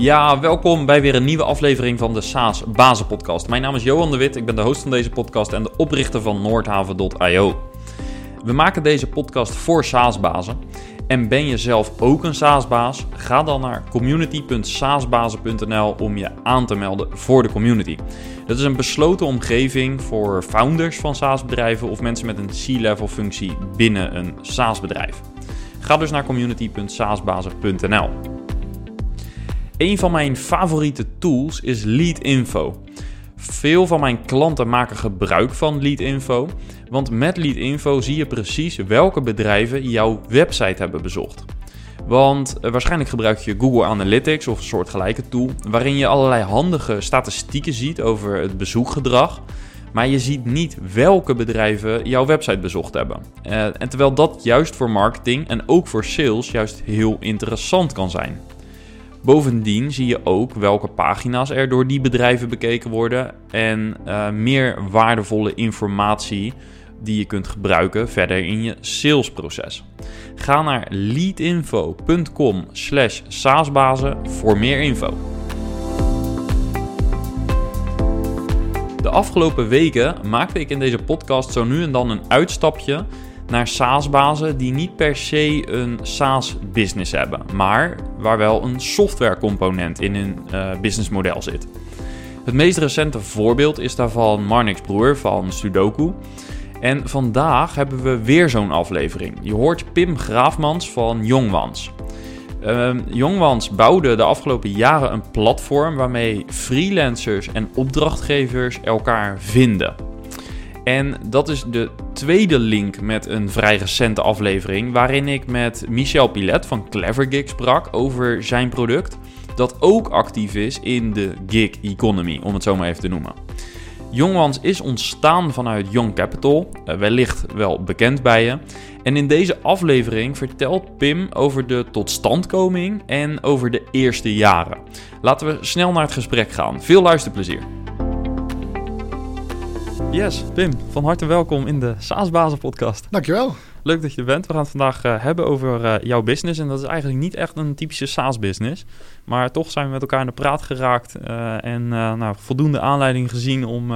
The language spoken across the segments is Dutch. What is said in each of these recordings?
Ja, welkom bij weer een nieuwe aflevering van de SaaS Bazen Podcast. Mijn naam is Johan de Wit, ik ben de host van deze podcast en de oprichter van Noordhaven.io. We maken deze podcast voor SaaS-bazen. En ben je zelf ook een SaaS-baas? Ga dan naar community.saasbazen.nl om je aan te melden voor de community. Dat is een besloten omgeving voor founders van SaaS-bedrijven of mensen met een C-level functie binnen een SaaS-bedrijf. Ga dus naar community.saasbazen.nl. Een van mijn favoriete tools is Leadinfo. Veel van mijn klanten maken gebruik van Leadinfo, want met Leadinfo zie je precies welke bedrijven jouw website hebben bezocht. Want eh, waarschijnlijk gebruik je Google Analytics of een soortgelijke tool, waarin je allerlei handige statistieken ziet over het bezoekgedrag. Maar je ziet niet welke bedrijven jouw website bezocht hebben. Uh, en terwijl dat juist voor marketing en ook voor sales juist heel interessant kan zijn. Bovendien zie je ook welke pagina's er door die bedrijven bekeken worden en uh, meer waardevolle informatie die je kunt gebruiken verder in je salesproces. Ga naar leadinfo.com slash saasbazen voor meer info. De afgelopen weken maakte ik in deze podcast zo nu en dan een uitstapje naar SaaS-bazen die niet per se een SaaS-business hebben, maar waar wel een softwarecomponent in hun uh, businessmodel zit. Het meest recente voorbeeld is daarvan Marnix Broer van Sudoku. En vandaag hebben we weer zo'n aflevering. Je hoort Pim Graafmans van Jongwans. Uh, bouwde de afgelopen jaren een platform waarmee freelancers en opdrachtgevers elkaar vinden. En dat is de tweede link met een vrij recente aflevering, waarin ik met Michel Pilet van Clever sprak over zijn product, dat ook actief is in de gig economy, om het zo maar even te noemen. Jongwans is ontstaan vanuit Young Capital, eh, wellicht wel bekend bij je. En in deze aflevering vertelt Pim over de totstandkoming en over de eerste jaren. Laten we snel naar het gesprek gaan. Veel luisterplezier. Yes, Pim, van harte welkom in de SaaS podcast. Dankjewel. Leuk dat je er bent. We gaan het vandaag uh, hebben over uh, jouw business. En dat is eigenlijk niet echt een typische SaaS-business. Maar toch zijn we met elkaar in de praat geraakt. Uh, en nou, voldoende aanleiding gezien om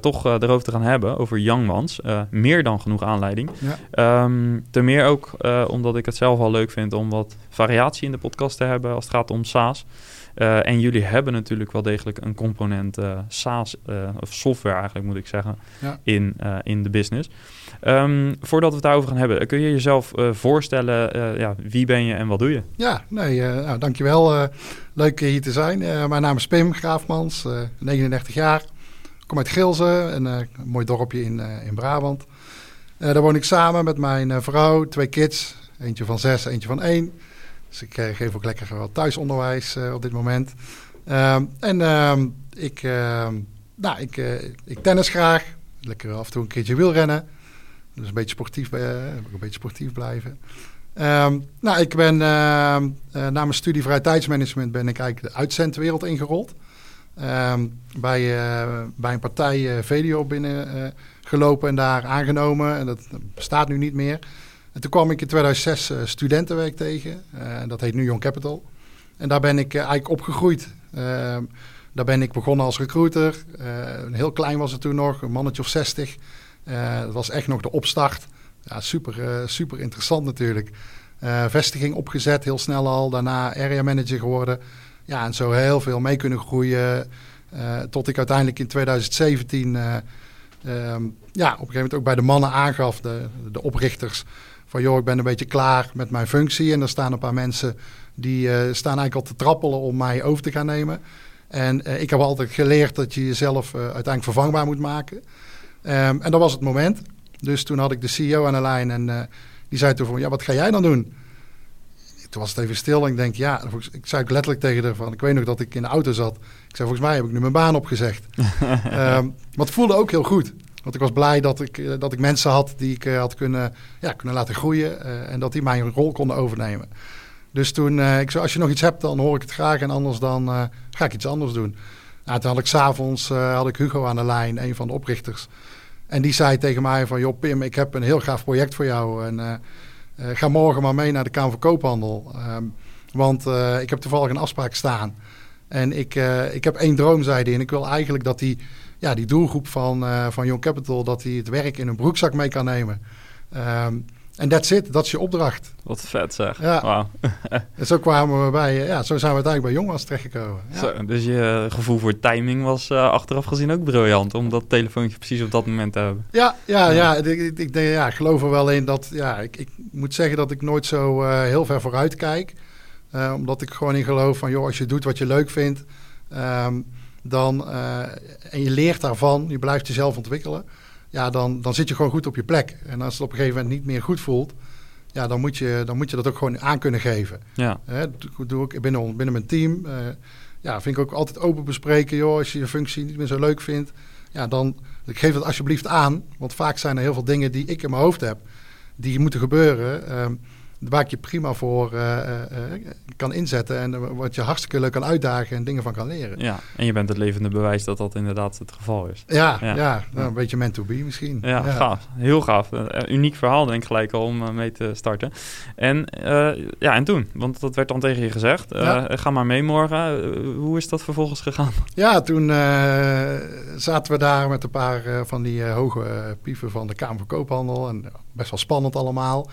toch erover te gaan hebben. Over Youngmans. meer dan genoeg aanleiding. Ja. Um, ten meer ook omdat ik het zelf al leuk vind om wat variatie in de podcast te hebben als het gaat om SaaS. Uh, en jullie hebben natuurlijk wel degelijk een component uh, SaaS, uh, of software eigenlijk moet ik zeggen, ja. in, in de business. Um, voordat we het daarover gaan hebben, kun je jezelf voorstellen, ja, wie ben je en wat doe je? Ja, nee, nou, dankjewel. leuk hier te zijn. mijn naam is Pim Graafmans, 39 jaar. kom uit Gilze, een mooi dorpje in, in Brabant. daar woon ik samen met mijn vrouw, twee kids, eentje van zes, eentje van één. Dus ik uh, geef ook lekker wat thuisonderwijs uh, op dit moment. Uh, en ehm, ik, ehm, nou, ik, uh, ik tennis graag. Lekker af en toe een keertje wielrennen. Dus een beetje sportief, een beetje sportief blijven. nou, ik ben na mijn studie vrije tijdsmanagement ben ik eigenlijk de uitzendwereld ingerold. bij, bij een partij video binnen gelopen en daar aangenomen. En dat bestaat nu niet meer. En toen kwam ik in 2006 uh, studentenwerk tegen. Uh, dat heet nu Young Capital. En daar ben ik uh, eigenlijk opgegroeid. Ehm, daar ben ik begonnen als recruiter. heel klein was het toen nog, een mannetje of 60. dat was echt nog de opstart. Ja, super, super interessant natuurlijk. vestiging opgezet, heel snel al. Daarna area manager geworden. Ja, en zo heel veel mee kunnen groeien. tot ik uiteindelijk in 2017... Um, ja, op een gegeven moment ook bij de mannen aangaf, de, de oprichters, van joh, ik ben een beetje klaar met mijn functie. En er staan een paar mensen die uh, staan eigenlijk al te trappelen om mij over te gaan nemen. En uh, ik heb altijd geleerd dat je jezelf uh, uiteindelijk vervangbaar moet maken. Um, en dat was het moment. Dus toen had ik de CEO aan de lijn en die zei toen van, ja, wat ga jij dan doen? Toen was het even stil en ik denk, ja, ik zei letterlijk tegen haar van, ik weet nog dat ik in de auto zat. Ik zei, volgens mij heb ik nu mijn baan opgezegd. um, maar het voelde ook heel goed. Want ik was blij dat ik, eh, dat ik mensen had die ik eh, had kunnen, ja, kunnen laten groeien. Uh, en dat die mijn rol konden overnemen. Dus toen, ik als je nog iets hebt, dan hoor ik het graag. En anders dan ga ik iets anders doen. Nou, toen had ik s'avonds had ik Hugo aan de lijn, een van de oprichters. En die zei tegen mij van, joh Pim, ik heb een heel gaaf project voor jou. En ga morgen maar mee naar de Kamer van Koophandel. Um, Want ik heb toevallig een afspraak staan. En ik, ik heb één droom, zei hij. En ik wil eigenlijk dat die, ja, die doelgroep van, van Young Capital... dat die het werk in een broekzak mee kan nemen. Um, en that's it, dat is je opdracht. Wat vet zeg. Ja. en zo kwamen we bij, ja, zo zijn we uiteindelijk bij Jongwas terechtgekomen. Ja. Zo, dus je gevoel voor timing was uh, achteraf gezien ook briljant, om dat telefoontje precies op dat moment te hebben. Ja, ja, ja. ja ik, ik, ja, ik geloof er wel in dat, ja, ik, ik moet zeggen dat ik nooit zo uh, heel ver vooruit kijk. Uh, omdat ik gewoon in geloof van, joh, als je doet wat je leuk vindt, um, dan, en je leert daarvan, je blijft jezelf ontwikkelen ja, dan, dan zit je gewoon goed op je plek. En als het op een gegeven moment niet meer goed voelt, ja, dan moet je, dan moet je dat ook gewoon aan kunnen geven. Ja. Hè, doe ik binnen, binnen mijn team. Uh, ja, vind ik ook altijd open bespreken. Joh, als je je functie niet meer zo leuk vindt, ja, dan ik geef het alsjeblieft aan. Want vaak zijn er heel veel dingen die ik in mijn hoofd heb, die moeten gebeuren. Um, waar ik je prima voor uh, kan inzetten en wat je hartstikke leuk kan uitdagen en dingen van kan leren. Ja, en je bent het levende bewijs dat dat inderdaad het geval is. Ja, ja. Nou, een beetje meant to be misschien. Ja, gaaf. Heel gaaf. uniek verhaal denk ik gelijk al om mee te starten. En ja, en toen? Want dat werd dan tegen je gezegd. Ga maar mee morgen. hoe is dat vervolgens gegaan? Ja, toen zaten we daar met een paar van die hoge pieven van de Kamer van Koophandel. En best wel spannend allemaal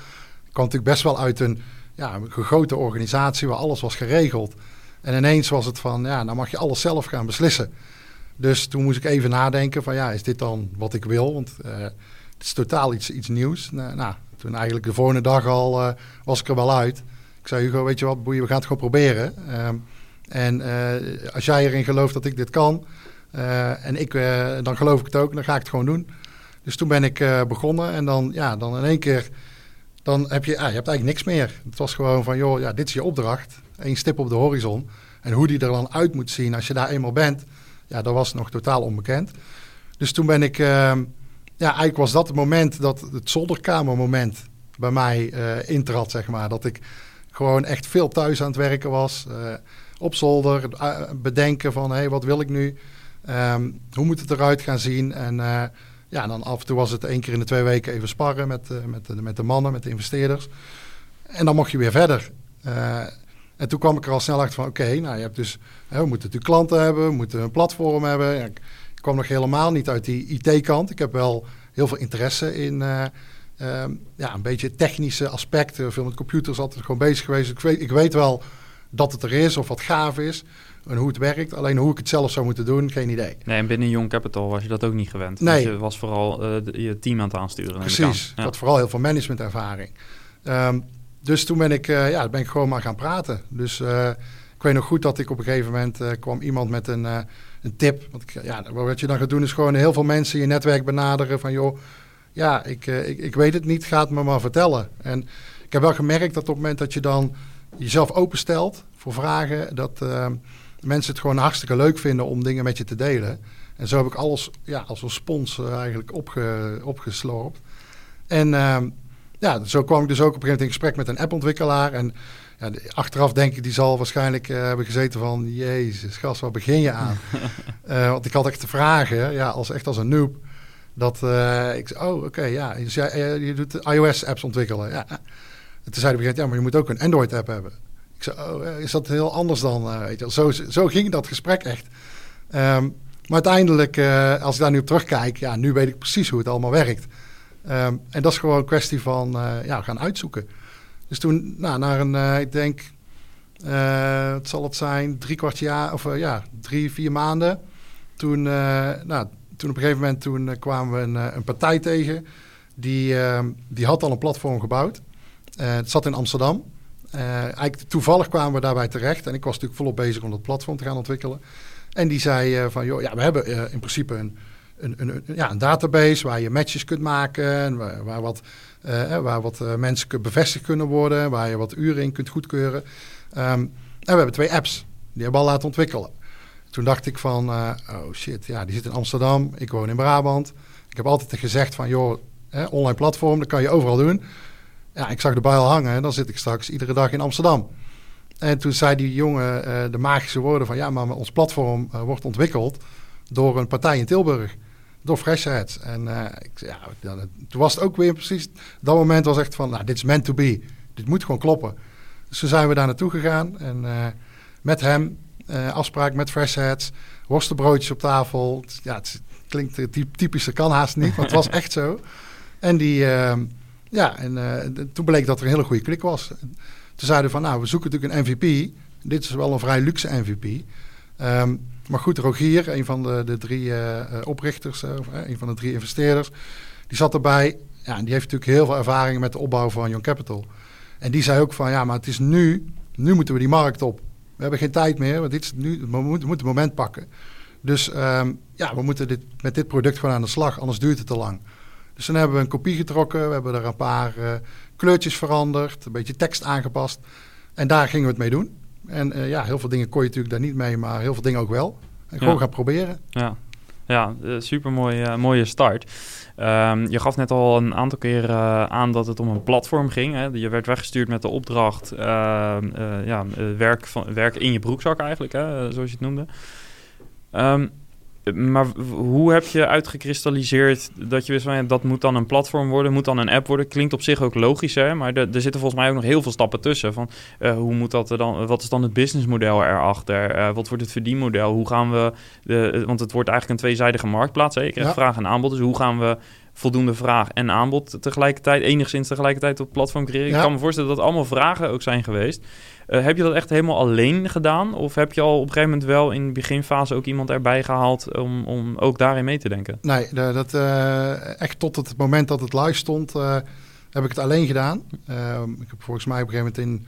kwam natuurlijk best wel uit een, ja, een gegoten organisatie waar alles was geregeld. En ineens was het van, ja, nou mag je alles zelf gaan beslissen. Dus toen moest ik even nadenken van, ja, is dit dan wat ik wil? Want uh, het is totaal iets, iets nieuws. Nou, nou, toen eigenlijk de volgende dag al uh, was ik er wel uit. Ik zei, Hugo, weet je wat, boeien, we gaan het gewoon proberen. Uh, en uh, als jij erin gelooft dat ik dit kan, en ik, dan geloof ik het ook, dan ga ik het gewoon doen. Dus toen ben ik begonnen en dan, ja, dan in één keer dan heb je, je hebt eigenlijk niks meer. Het was gewoon van, joh, ja, dit is je opdracht. Eén stip op de horizon. En hoe die er dan uit moet zien als je daar eenmaal bent, ja, dat was nog totaal onbekend. Dus toen ben ik, uh, ja, eigenlijk was dat het moment dat het zolderkamermoment bij mij uh, intrad, zeg maar. Dat ik gewoon echt veel thuis aan het werken was. Uh, op zolder, eh, bedenken van, hé, hey, wat wil ik nu? Um, hoe moet het eruit gaan zien? En ja, dan af en toe was het één keer in de twee weken even sparren met, uh, met, de, met de mannen, met de investeerders. En dan mocht je weer verder. Uh, en toen kwam ik er al snel achter van, oké, nou je hebt dus, hè, we moeten natuurlijk klanten hebben, we moeten een platform hebben. Ja, ik, kwam nog helemaal niet uit die IT-kant. Ik heb wel heel veel interesse in uh, ja, een beetje technische aspecten. Veel met computers altijd gewoon bezig geweest. Ik weet, ik weet wel dat het er is of wat gaaf is en hoe het werkt. Alleen hoe ik het zelf zou moeten doen, geen idee. Nee, en binnen Young Capital was je dat ook niet gewend. Nee. Dus je was vooral uh, je team aan het aansturen. Precies. Ik had vooral heel veel managementervaring. Um, dus toen ben ik, uh, ja, ben ik gewoon maar gaan praten. Dus uh, ik weet nog goed dat ik op een gegeven moment kwam iemand met een, een tip. Want ik, ja, wat je dan gaat doen is gewoon heel veel mensen je netwerk benaderen van joh, ja, ik, ik, ik weet het niet, ga het me maar vertellen. En ik heb wel gemerkt dat op het moment dat je dan jezelf openstelt voor vragen, dat ehm, mensen het gewoon hartstikke leuk vinden om dingen met je te delen. En zo heb ik alles ja, als een spons eh, eigenlijk opge, opgeslorpt. En ehm, ja, zo kwam ik dus ook op een gegeven moment in gesprek met een appontwikkelaar. En ja, achteraf denk ik, die zal waarschijnlijk uh, hebben gezeten van... Jezus, gast, waar begin je aan? uh, want ik had echt te vragen, ja, als, echt als een noob... Dat ik oh, oké, okay, ja, dus jij, je doet iOS-apps ontwikkelen. Ja. En toen zei hij, ja, maar je moet ook een Android-app hebben. Oh, eh, is dat heel anders dan? Uh, weet je, zo, zo ging dat gesprek echt. Um, maar uiteindelijk, uh, als ik daar nu op terugkijk, ja, nu weet ik precies hoe het allemaal werkt. Um, en dat is gewoon een kwestie van ja, gaan uitzoeken. Dus toen, nou, naar een, ik denk, het zal het zijn, drie kwart jaar, of ja, drie, vier maanden. Toen, nou, toen op een gegeven moment toen, kwamen we een, een partij tegen. Die, ehm, die had al een platform gebouwd. het zat in Amsterdam. Uh, toevallig kwamen we daarbij terecht. En ik was natuurlijk volop bezig om dat platform te gaan ontwikkelen. En die zei uh, van, joh, ja, we hebben uh, in principe een, een, een, ja, een database waar je matches kunt maken. En waar, wat, waar wat mensen bevestigd kunnen worden. Waar je wat uren in kunt goedkeuren. Um, en we hebben twee apps. Die hebben we al laten ontwikkelen. Toen dacht ik van, oh shit, ja, die zit in Amsterdam. Ik woon in Brabant. Ik heb altijd gezegd van, joh, online platform, dat kan je overal doen. Ja, ik zag de bijl hangen en dan zit ik straks iedere dag in Amsterdam. En toen zei die jongen uh, de magische woorden van... ja, maar ons platform uh, wordt ontwikkeld door een partij in Tilburg. Door Freshheads. En uh, ik, ja, toen was het ook weer precies... dat moment was echt van, nou, dit is meant to be. Dit moet gewoon kloppen. Dus toen zijn we daar naartoe gegaan en met hem afspraak met Fresh Heads, worstenbroodjes op tafel. Ja, het klinkt typische kan haast niet, maar het was echt zo. En die, ja, en toen bleek dat er een hele goede klik was. Toen zeiden van, nou, we zoeken natuurlijk een MVP. Dit is wel een vrij luxe MVP. Ehm, maar goed, Rogier, een van de, de drie uh, oprichters, uh, een van de drie investeerders, die zat erbij. Ja, en die heeft natuurlijk heel veel ervaring met de opbouw van Young Capital. En die zei ook van, ja, maar het is nu, nu moeten we die markt op. We hebben geen tijd meer, want dit is nu, we moeten, het moment pakken. Dus um, ja, we moeten dit, met dit product gewoon aan de slag, anders duurt het te lang. Dus dan hebben we een kopie getrokken, we hebben er een paar uh, kleurtjes veranderd, een beetje tekst aangepast. En daar gingen we het mee doen. En uh, ja, heel veel dingen kon je natuurlijk daar niet mee, maar heel veel dingen ook wel. En gewoon gaan proberen. Ja, ja super mooi, mooie start. Um, je gaf net al een aantal keer aan dat het om een platform ging. Hè? Je werd weggestuurd met de opdracht uh, uh, ja, werk, van, werk in je broekzak eigenlijk, hè? zoals je het noemde. Um, maar hoe heb je uitgekristalliseerd dat je wist van ja, dat moet dan een platform worden, moet dan een app worden? Klinkt op zich ook logisch, hè? maar er, zitten volgens mij ook nog heel veel stappen tussen. Van, uh, hoe moet dat er dan, wat is dan het businessmodel erachter? Uh, wat wordt het verdienmodel? Hoe gaan we, de, want het wordt eigenlijk een tweezijdige marktplaats. Hè? Je krijgt vraag en aanbod, dus hoe gaan we voldoende vraag en aanbod tegelijkertijd, enigszins tegelijkertijd op platform creëren? Ik kan me voorstellen dat allemaal vragen ook zijn geweest. Uh, heb je dat echt helemaal alleen gedaan? Of heb je al op een gegeven moment wel in de beginfase ook iemand erbij gehaald om, om ook daarin mee te denken? Nee, dat, uh, echt tot het moment dat het live stond, uh, heb ik het alleen gedaan. Ehm, ik heb volgens mij op een gegeven moment in,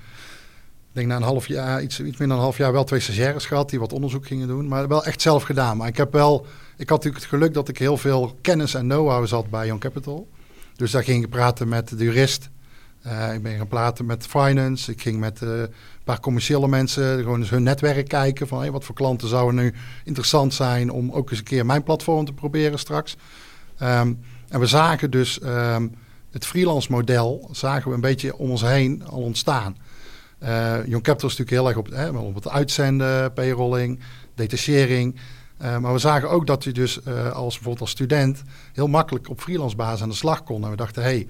denk na een half jaar, iets, iets minder dan een half jaar, wel twee stagiaires gehad die wat onderzoek gingen doen. Maar wel echt zelf gedaan. Maar ik heb wel, ik had natuurlijk het geluk dat ik heel veel kennis en know-how zat bij Young Capital. Dus daar ging ik praten met de jurist uh, ik ben gaan praten met finance. Ik ging met uh, een paar commerciële mensen gewoon eens hun netwerk kijken. Van hey, wat voor klanten zouden nu interessant zijn om ook eens een keer mijn platform te proberen straks. Um, en we zagen dus um, het freelance model zagen we een beetje om ons heen al ontstaan. Uh, Young Capital is natuurlijk heel erg op, hè, op het uitzenden, payrolling, detachering. Maar we zagen ook dat je dus als bijvoorbeeld als student heel makkelijk op freelance basis aan de slag kon. En we dachten, hé,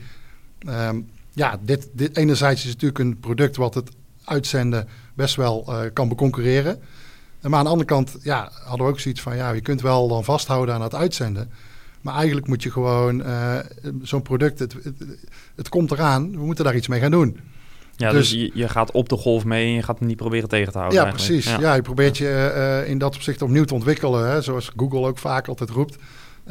hey, um, ja, dit, dit enerzijds is natuurlijk een product wat het uitzenden best wel uh, kan beconcurreren. Maar aan de andere kant ja, hadden we ook zoiets van, ja, je kunt wel dan vasthouden aan het uitzenden. Maar eigenlijk moet je gewoon uh, zo'n product, het, het, het, komt eraan, we moeten daar iets mee gaan doen. Ja, dus, dus je, je, gaat op de golf mee en je gaat hem niet proberen tegen te houden. Ja, precies. Ja. ja. je probeert je uh, in dat opzicht opnieuw te ontwikkelen, hè, zoals Google ook vaak altijd roept.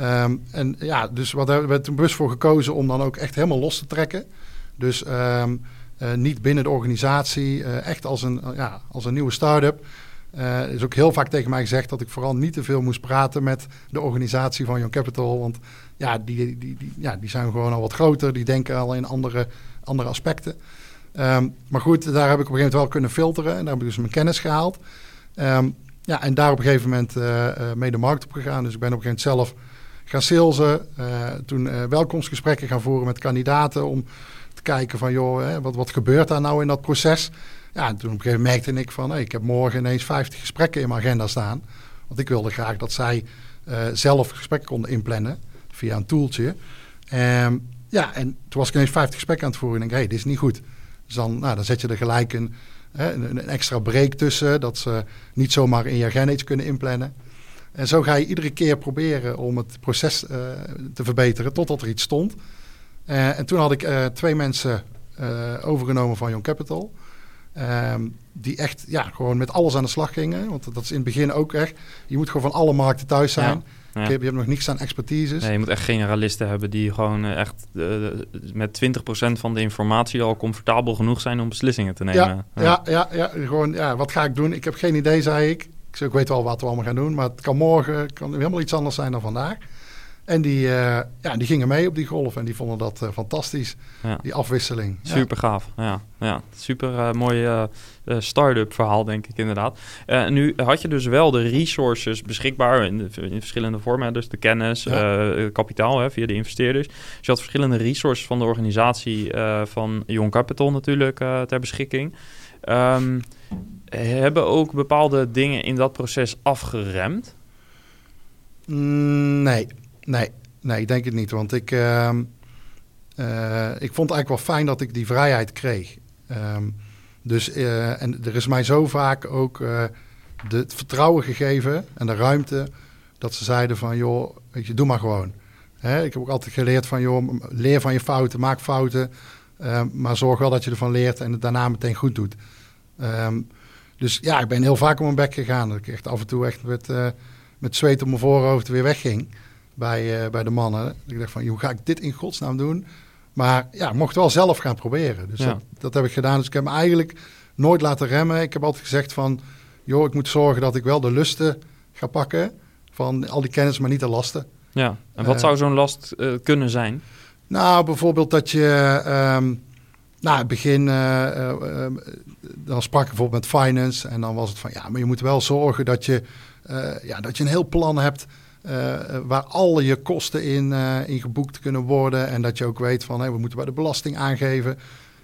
Um, en ja, dus wat hebben we toen bewust voor gekozen om dan ook echt helemaal los te trekken. Dus um, uh, niet binnen de organisatie, uh, echt als een, ja, als een nieuwe start-up. Er is ook heel vaak tegen mij gezegd dat ik vooral niet te veel moest praten met de organisatie van Young Capital. Want ja, die, die, die, ja, die zijn gewoon al wat groter, die denken al in andere, andere aspecten. Um, maar goed, daar heb ik op een gegeven moment wel kunnen filteren en daar heb ik dus mijn kennis gehaald. Um, ja, en daar op een gegeven moment mee de markt op gegaan. Dus ik ben op een gegeven moment zelf gaan salesen. toen welkomstgesprekken gaan voeren met kandidaten om kijken van, joh, hè, wat, wat gebeurt daar nou in dat proces? Ja, en toen op een gegeven moment merkte ik van, ik heb morgen ineens 50 gesprekken in mijn agenda staan. Want ik wilde graag dat zij uh, zelf gesprekken konden inplannen via een tooltje. Um, ja, en toen was ik ineens 50 gesprekken aan het voeren en denk, hey, dit is niet goed. Dus dan, nou, dan zet je er gelijk een, een, extra break tussen, dat ze niet zomaar in je agenda iets kunnen inplannen. En zo ga je iedere keer proberen om het proces uh, te verbeteren totdat er iets stond. Uh, en toen had ik uh, twee mensen uh, overgenomen van Young Capital. Um, die echt ja, gewoon met alles aan de slag gingen. Want dat is in het begin ook echt. Je moet gewoon van alle markten thuis zijn. Ja, ja. Je, hebt nog niks aan expertise. Nee, je moet echt generalisten hebben die gewoon echt met 20% van de informatie al comfortabel genoeg zijn om beslissingen te nemen. Ja, ja. ja, ja, gewoon, ja, wat ga ik doen? Ik heb geen idee, zei ik. Ik, zei, ik weet wel wat we allemaal gaan doen, maar het kan morgen kan helemaal iets anders zijn dan vandaag. En die, uh, ja, die gingen mee op die golf en die vonden dat uh, fantastisch, ja. die afwisseling. Super gaaf, ja. ja. Super uh, mooi start-up verhaal, denk ik inderdaad. nu had je dus wel de resources beschikbaar in, de, in verschillende vormen. Dus de kennis, ja. kapitaal hè, via de investeerders. Dus je had verschillende resources van de organisatie van Young Capital natuurlijk ter beschikking. Um, hebben ook bepaalde dingen in dat proces afgeremd? Mm, nee, Nee, nee, ik denk het niet. Want ik, uh, uh, ik vond het eigenlijk wel fijn dat ik die vrijheid kreeg. Um, Dus uh, en er is mij zo vaak ook uh, de, het vertrouwen gegeven en de ruimte dat ze zeiden van joh, weet je, doe maar gewoon. Hè? Ik heb ook altijd geleerd van joh, leer van je fouten, maak fouten, uh, maar zorg wel dat je ervan leert en het daarna meteen goed doet. Dus ja, ik ben heel vaak om mijn bek gegaan. Dat ik echt af en toe echt met, met zweet op mijn voorhoofd weer wegging bij, bij de mannen. Ik dacht van, hoe ga ik dit in godsnaam doen? Maar ja, mocht wel zelf gaan proberen. Dus dat, dat, heb ik gedaan. Dus ik heb me eigenlijk nooit laten remmen. Ik heb altijd gezegd van, joh, ik moet zorgen dat ik wel de lusten ga pakken van al die kennis, maar niet de lasten. Ja, en wat uh, zou zo'n last uh, kunnen zijn? Nou, bijvoorbeeld dat je, um, nou, het begin, uh, dan sprak ik bijvoorbeeld met finance en dan was het van, ja, maar je moet wel zorgen dat je, ja, dat je een heel plan hebt uh, waar al je kosten in, uh, in geboekt kunnen worden. En dat je ook weet van hey, we moeten bij de belasting aangeven.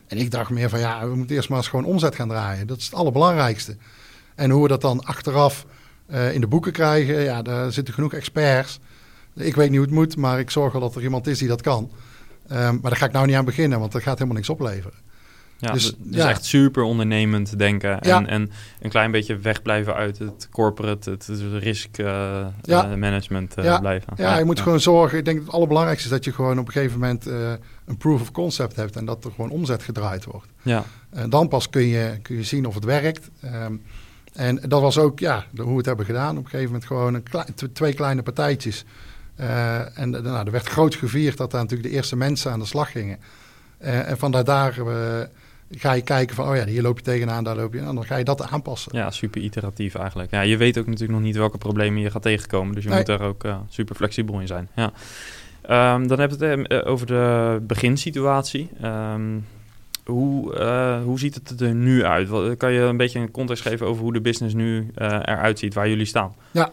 En ik dacht meer van ja, we moeten eerst maar eens gewoon omzet gaan draaien. Dat is het allerbelangrijkste. En hoe we dat dan achteraf uh, in de boeken krijgen, ja, daar zitten genoeg experts. Ik weet niet hoe het moet, maar ik zorg wel dat er iemand is die dat kan. Um, maar daar ga ik nou niet aan beginnen, want dat gaat helemaal niks opleveren. Ja, dus, dus ja. echt super ondernemend denken. En, ja. en een klein beetje wegblijven uit het corporate, het, risk uh, ja. uh, management uh, blijven. Ja, je moet gewoon zorgen. Ik denk dat het allerbelangrijkste is dat je gewoon op een gegeven moment een proof of concept hebt en dat er gewoon omzet gedraaid wordt. Ja. En dan pas kun je, kun je zien of het werkt. Um, en dat was ook ja, hoe we het hebben gedaan. Op een gegeven moment gewoon een twee kleine partijtjes. en nou, er werd groot gevierd dat daar natuurlijk de eerste mensen aan de slag gingen. en van daar ga je kijken van, oh ja, hier loop je tegenaan, daar loop je aan. Dan ga je dat aanpassen. Ja, super iteratief eigenlijk. Ja, je weet ook natuurlijk nog niet welke problemen je gaat tegenkomen. Dus je nee. moet daar ook uh, super flexibel in zijn. Ja. Um, dan hebben we het uh, over de beginsituatie. Um, hoe, uh, hoe ziet het er nu uit? Wat, kan je een beetje een context geven over hoe de business nu eruit ziet, waar jullie staan? Ja,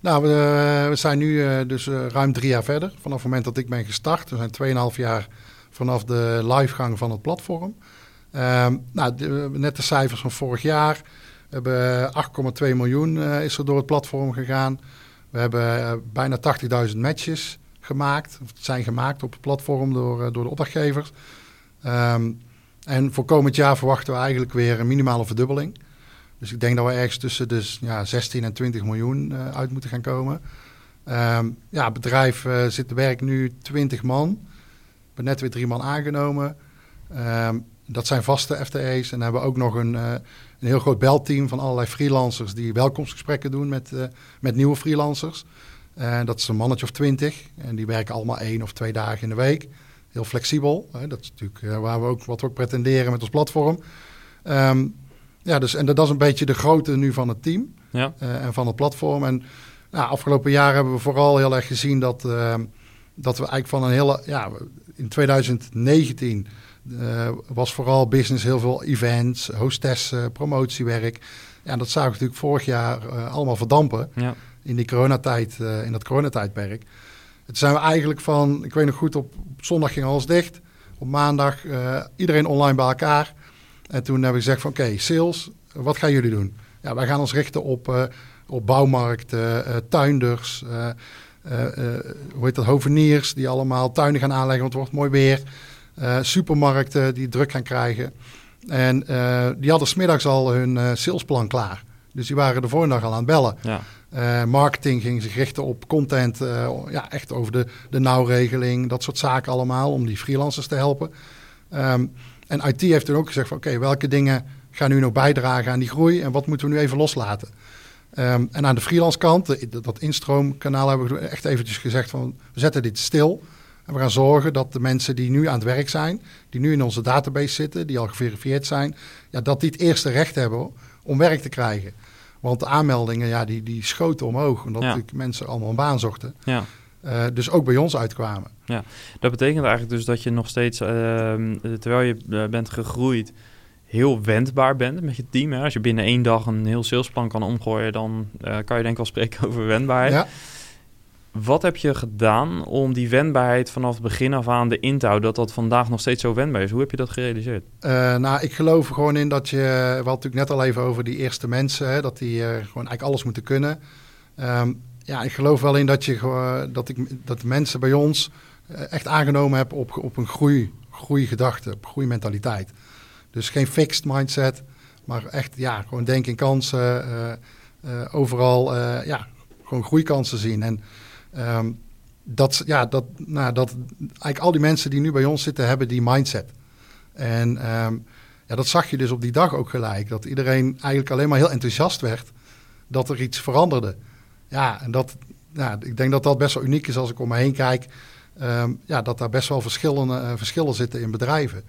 nou, we, we zijn nu dus ruim drie jaar verder. Vanaf het moment dat ik ben gestart. We zijn 2,5 jaar vanaf de livegang van het platform. Um, nou, net de cijfers van vorig jaar. We hebben 8,2 miljoen uh, is er door het platform gegaan. We hebben uh, bijna 80.000 matches gemaakt. Of zijn gemaakt op het platform door, uh, door de opdrachtgevers. Um, en voor komend jaar verwachten we eigenlijk weer een minimale verdubbeling. Dus ik denk dat we ergens tussen dus, ja, 16 en 20 miljoen uit moeten gaan komen. Um, ja, het bedrijf zit werk nu 20 man. We hebben net weer drie man aangenomen. Dat zijn vaste FTE's. En dan hebben we ook nog een, uh, een heel groot belteam van allerlei freelancers die welkomstgesprekken doen met, uh, met nieuwe freelancers. Uh, dat is een mannetje of twintig. En die werken allemaal één of twee dagen in de week. Heel flexibel. Hè? Dat is natuurlijk waar we ook, wat we ook pretenderen met ons platform. Um, ja, dus, en dat is een beetje de grootte nu van het team ja. en van het platform. En nou, afgelopen jaar hebben we vooral heel erg gezien dat, dat we eigenlijk van een hele... Ja, in 2019 uh, was vooral business, heel veel events, hostessen, promotiewerk. Ja, dat zou natuurlijk vorig jaar uh, allemaal verdampen ja. in die coronatijd, uh, in dat coronatijdperk. Het zijn we eigenlijk van, ik weet nog goed, op, op zondag ging alles dicht. Op maandag iedereen online bij elkaar. En toen hebben we gezegd van oké, okay, sales, wat gaan jullie doen? Ja, wij gaan ons richten op, op bouwmarkten, tuinders, hoe heet dat, hoveniers die allemaal tuinen gaan aanleggen, want het wordt mooi weer. Uh, supermarkten die druk gaan krijgen. En uh, die hadden smiddags al hun uh, salesplan klaar. Dus die waren de volgende dag al aan het bellen. Ja. marketing ging zich richten op content, ja, echt over de, de nauwregeling, dat soort zaken allemaal, om die freelancers te helpen. Um, en IT heeft toen ook gezegd van oké, okay, welke dingen gaan nu nog bijdragen aan die groei en wat moeten we nu even loslaten? Um, en aan de freelance kant, dat instroomkanaal hebben we echt eventjes gezegd van we zetten dit stil. En we gaan zorgen dat de mensen die nu aan het werk zijn, die nu in onze database zitten, die al geverifieerd zijn, ja, dat die het eerste recht hebben om werk te krijgen. Want de aanmeldingen, ja, die, die schoten omhoog, omdat ja. mensen allemaal een baan zochten. Ja. Uh, dus ook bij ons uitkwamen. Ja, dat betekent eigenlijk dus dat je nog steeds, uh, terwijl je uh, bent gegroeid, heel wendbaar bent met je team. Hè? Als je binnen één dag een heel salesplan kan omgooien, dan kan je denk ik wel spreken over wendbaarheid. Ja. Wat heb je gedaan om die wendbaarheid vanaf het begin af aan de inhoud, dat dat vandaag nog steeds zo wendbaar is? Hoe heb je dat gerealiseerd? Uh, nou, ik geloof er gewoon in dat je, we hadden natuurlijk net al even over die eerste mensen, hè, dat die uh, gewoon eigenlijk alles moeten kunnen. Um, ja, ik geloof wel in dat, je, dat, ik, dat mensen bij ons echt aangenomen hebben op, op een groei, groeigedachte, op groeimentaliteit. Dus geen fixed mindset, maar echt ja, gewoon denken in kansen. overal ja, gewoon groeikansen zien. En um, dat, ja, dat, nou, dat eigenlijk al die mensen die nu bij ons zitten, hebben die mindset. En um, ja, dat zag je dus op die dag ook gelijk. Dat iedereen eigenlijk alleen maar heel enthousiast werd dat er iets veranderde. Ja, en dat, ja, ik denk dat dat best wel uniek is als ik om me heen kijk. Um, ja, dat daar best wel verschillende, uh, verschillen zitten in bedrijven.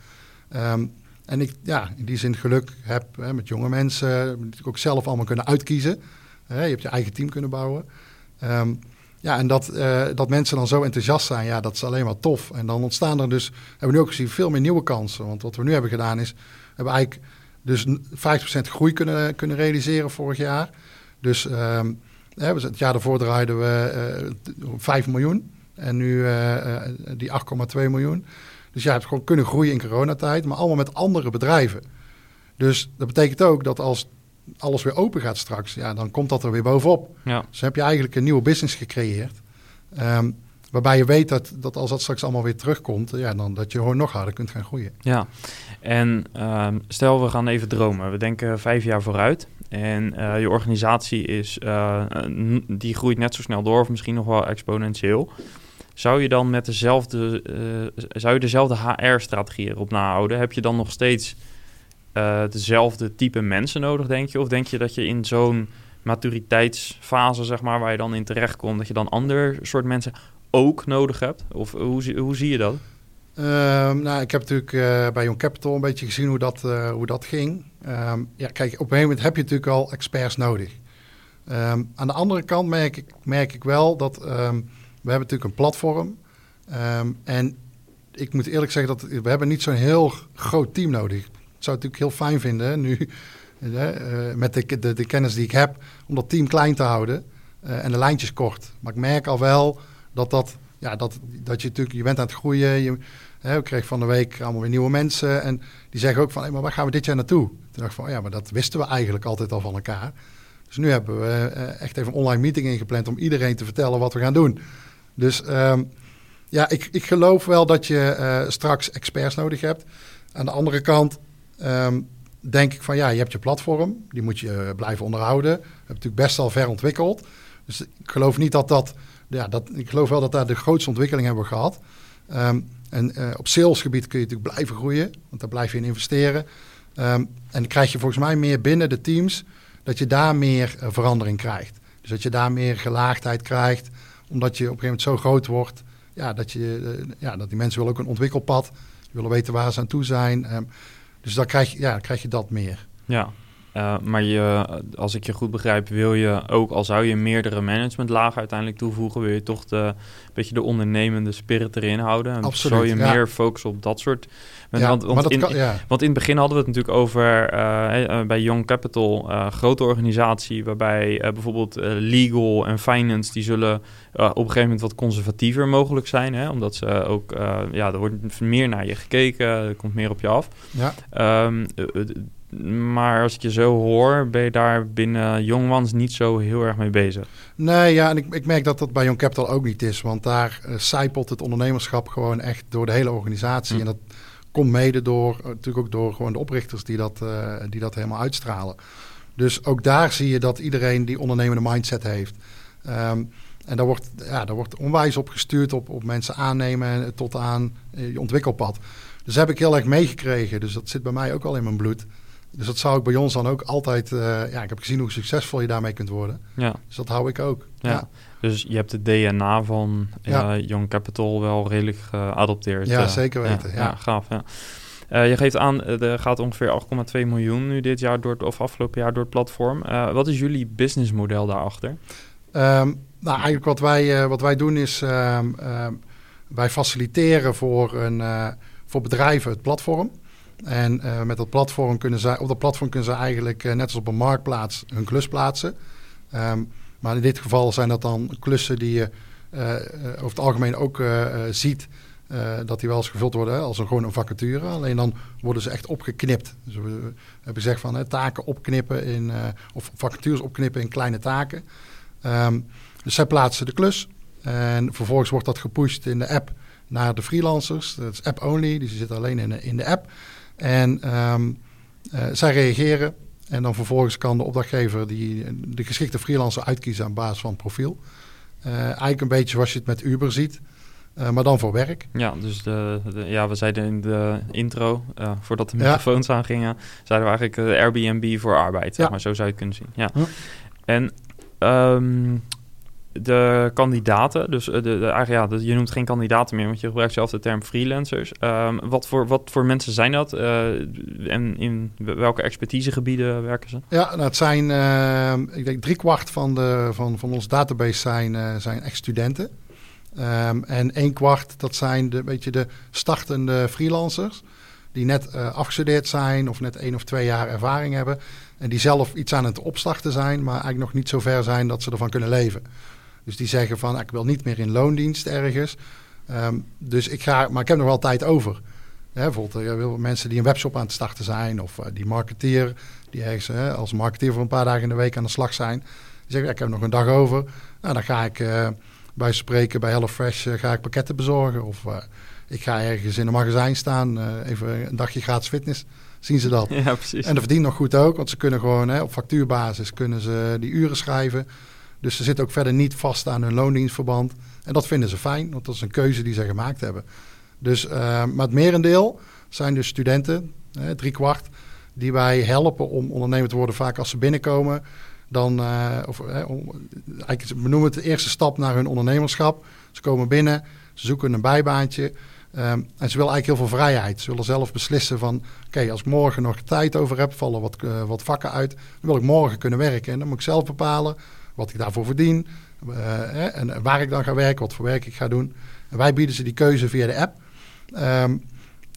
Um, en ik ja, in die zin geluk heb hè, met jonge mensen, die ook zelf allemaal kunnen uitkiezen. Hè, je hebt je eigen team kunnen bouwen. Ja, en dat, uh, dat mensen dan zo enthousiast zijn, ja, dat is alleen maar tof. En dan ontstaan er dus, hebben we nu ook gezien, veel meer nieuwe kansen. Want wat we nu hebben gedaan is, hebben eigenlijk dus 50% groei kunnen, kunnen realiseren vorig jaar. Dus um, het jaar daarvoor draaiden we uh, eh, 5 miljoen. En nu uh, die 8,2 miljoen. Dus ja, hebt gewoon kunnen groeien in coronatijd, maar allemaal met andere bedrijven. Dus dat betekent ook dat als alles weer open gaat straks, ja, dan komt dat er weer bovenop. Ja. Dus heb je eigenlijk een nieuwe business gecreëerd. Um, waarbij je weet dat, dat als dat straks allemaal weer terugkomt, ja, dan dat je gewoon nog harder kunt gaan groeien. Ja, en um, stel we gaan even dromen. We denken vijf jaar vooruit. En uh, je organisatie is, uh, die groeit net zo snel door, of misschien nog wel exponentieel. Zou je dan met dezelfde, uh, zou je dezelfde HR-strategie erop nahouden? Heb je dan nog steeds uh, dezelfde type mensen nodig, denk je? Of denk je dat je in zo'n maturiteitsfase, zeg maar, waar je dan in terecht komt, dat je dan ander soort mensen ook nodig hebt? Of hoe, hoe zie je dat? Um, nou, ik heb natuurlijk uh, bij Young Capital een beetje gezien hoe dat, uh, hoe dat ging. Um, ja, kijk, op een gegeven moment heb je natuurlijk al experts nodig. Um, aan de andere kant merk ik, merk ik wel dat we hebben natuurlijk een platform. en ik moet eerlijk zeggen dat we hebben niet zo'n heel groot team nodig zou het natuurlijk heel fijn vinden nu, uh, met de, de, kennis die ik heb, om dat team klein te houden uh, en de lijntjes kort. Maar ik merk al wel dat dat, ja, dat, dat je natuurlijk, je bent aan het groeien. Je, hè, kreeg van de week allemaal weer nieuwe mensen en die zeggen ook van, hey, maar waar gaan we dit jaar naartoe? Toen dacht ik van, ja, maar dat wisten we eigenlijk altijd al van elkaar. Dus nu hebben we uh, echt even een online meeting ingepland om iedereen te vertellen wat we gaan doen. Dus um, ja, ik, ik geloof wel dat je straks experts nodig hebt. Aan de andere kant um, denk ik van ja, je hebt je platform, die moet je uh, blijven onderhouden. Hebben natuurlijk best al ver ontwikkeld. Dus ik geloof niet dat dat, ja, dat ik geloof wel dat daar de grootste ontwikkeling hebben gehad. Um, en uh, op salesgebied kun je natuurlijk blijven groeien, want daar blijf je in investeren. Um, en dan krijg je volgens mij meer binnen de teams, dat je daar meer uh, verandering krijgt. Dus dat je daar meer gelaagdheid krijgt, omdat je op een gegeven moment zo groot wordt, ja, dat, je, ja, dat die mensen willen ook een ontwikkelpad, willen weten waar ze aan toe zijn. Dus dan krijg je, ja, krijg je dat meer. Ja, uh, maar je, als ik je goed begrijp, wil je ook, al zou je meerdere managementlagen uiteindelijk toevoegen, wil je toch de, een beetje de ondernemende spirit erin houden. En Absoluut, zou je meer focussen op dat soort. Ja, want, want, in, kan, ja. want in het begin hadden we het natuurlijk over uh, bij Young Capital, uh, grote organisatie, waarbij bijvoorbeeld legal en finance, die zullen op een gegeven moment wat conservatiever mogelijk zijn. Hè? Omdat ze ook, ja, er wordt meer naar je gekeken, er komt meer op je af. Ja. Um, maar als ik je zo hoor, ben je daar binnen Young niet zo heel erg mee bezig. Nee, ja, en ik, ik merk dat dat bij Young Capital ook niet is. Want daar uh, zijpelt het ondernemerschap gewoon echt door de hele organisatie. Hm. En dat komt mede door, uh, natuurlijk ook door gewoon de oprichters die dat, uh, die dat helemaal uitstralen. Dus ook daar zie je dat iedereen die ondernemende mindset heeft. Um, en daar wordt, ja, daar wordt onwijs op gestuurd op, op mensen aannemen tot aan je ontwikkelpad. Dus heb ik heel erg meegekregen. Dus dat zit bij mij ook al in mijn bloed. Dus dat zou ik bij ons dan ook altijd... Uh, ja, ik heb gezien hoe succesvol je daarmee kunt worden. Ja. Dus dat hou ik ook. Ja. Dus je hebt het DNA van uh, Young Capital wel redelijk geadopteerd. Ja, uh, zeker weten. Ja, ja. gaaf. Ja. je geeft aan, er gaat ongeveer 8,2 miljoen nu dit jaar door het, of afgelopen jaar door het platform. wat is jullie businessmodel daarachter? Um, nou, eigenlijk wat wij, wat wij doen is, um, um, wij faciliteren voor, een, voor bedrijven het platform. En uh, met dat platform kunnen zij, op dat platform kunnen ze eigenlijk, uh, net als op een marktplaats, hun klus plaatsen. Um, maar in dit geval zijn dat dan klussen die je uh, over het algemeen ook ziet. dat die wel eens gevuld worden als een, gewoon een vacature. Alleen dan worden ze echt opgeknipt. Dus we, we hebben gezegd van taken opknippen in, of vacatures opknippen in kleine taken. Um, dus zij plaatsen de klus. En vervolgens wordt dat gepusht in de app naar de freelancers. Dat is app only, dus die zitten alleen in de, in de app. En um, zij reageren. En dan vervolgens kan de opdrachtgever die, de geschikte freelancer uitkiezen aan basis van profiel. eigenlijk een beetje zoals je het met Uber ziet. Uh, maar dan voor werk. Ja, dus de, de, ja, we zeiden in de intro, uh, voordat de microfoons ja. aangingen, zeiden we eigenlijk Airbnb voor arbeid. Ja. maar zo zou je het kunnen zien. Ja. ja. En um, de kandidaten, dus de, de, eigenlijk, ja, je noemt geen kandidaten meer, want je gebruikt zelf de term freelancers. Um, wat, voor, wat voor mensen zijn dat en in welke expertisegebieden werken ze? Ja, nou, het zijn, ik denk drie kwart van, de, van, van onze database zijn, zijn echt studenten. Um, en een kwart, dat zijn de, weet je, de startende freelancers. Die net uh, afgestudeerd zijn of net één of twee jaar ervaring hebben. En die zelf iets aan het opstarten zijn, maar eigenlijk nog niet zo ver zijn dat ze ervan kunnen leven. Dus die zeggen van, ik wil niet meer in loondienst ergens. Um, dus ik ga, maar ik heb nog wel tijd over. Hè, bijvoorbeeld uh, mensen die een webshop aan het starten zijn. Of uh, die marketeer, die ergens uh, als marketeer voor een paar dagen in de week aan de slag zijn. Die zeggen, ja, ik heb nog een dag over. Nou, dan ga ik bij spreken bij HelloFresh uh, ga ik pakketten bezorgen. Of ik ga ergens in een magazijn staan, even een dagje gratis fitness. Zien ze dat. Ja, precies. En dat verdient nog goed ook, want ze kunnen gewoon hè, op factuurbasis kunnen ze die uren schrijven. Dus ze zitten ook verder niet vast aan hun loondienstverband. En dat vinden ze fijn, want dat is een keuze die ze gemaakt hebben. Dus, maar het merendeel zijn dus studenten, drie kwart, die wij helpen om ondernemer te worden. Vaak als ze binnenkomen, dan, uh, of, uh, eigenlijk, we noemen het de eerste stap naar hun ondernemerschap. Ze komen binnen, ze zoeken een bijbaantje. Um, en ze willen eigenlijk heel veel vrijheid. Ze willen zelf beslissen van... oké, als ik morgen nog tijd over heb... vallen wat, uh, wat vakken uit... dan wil ik morgen kunnen werken. En dan moet ik zelf bepalen wat ik daarvoor verdien... en waar ik dan ga werken, wat voor werk ik ga doen. En wij bieden ze die keuze via de app. Um,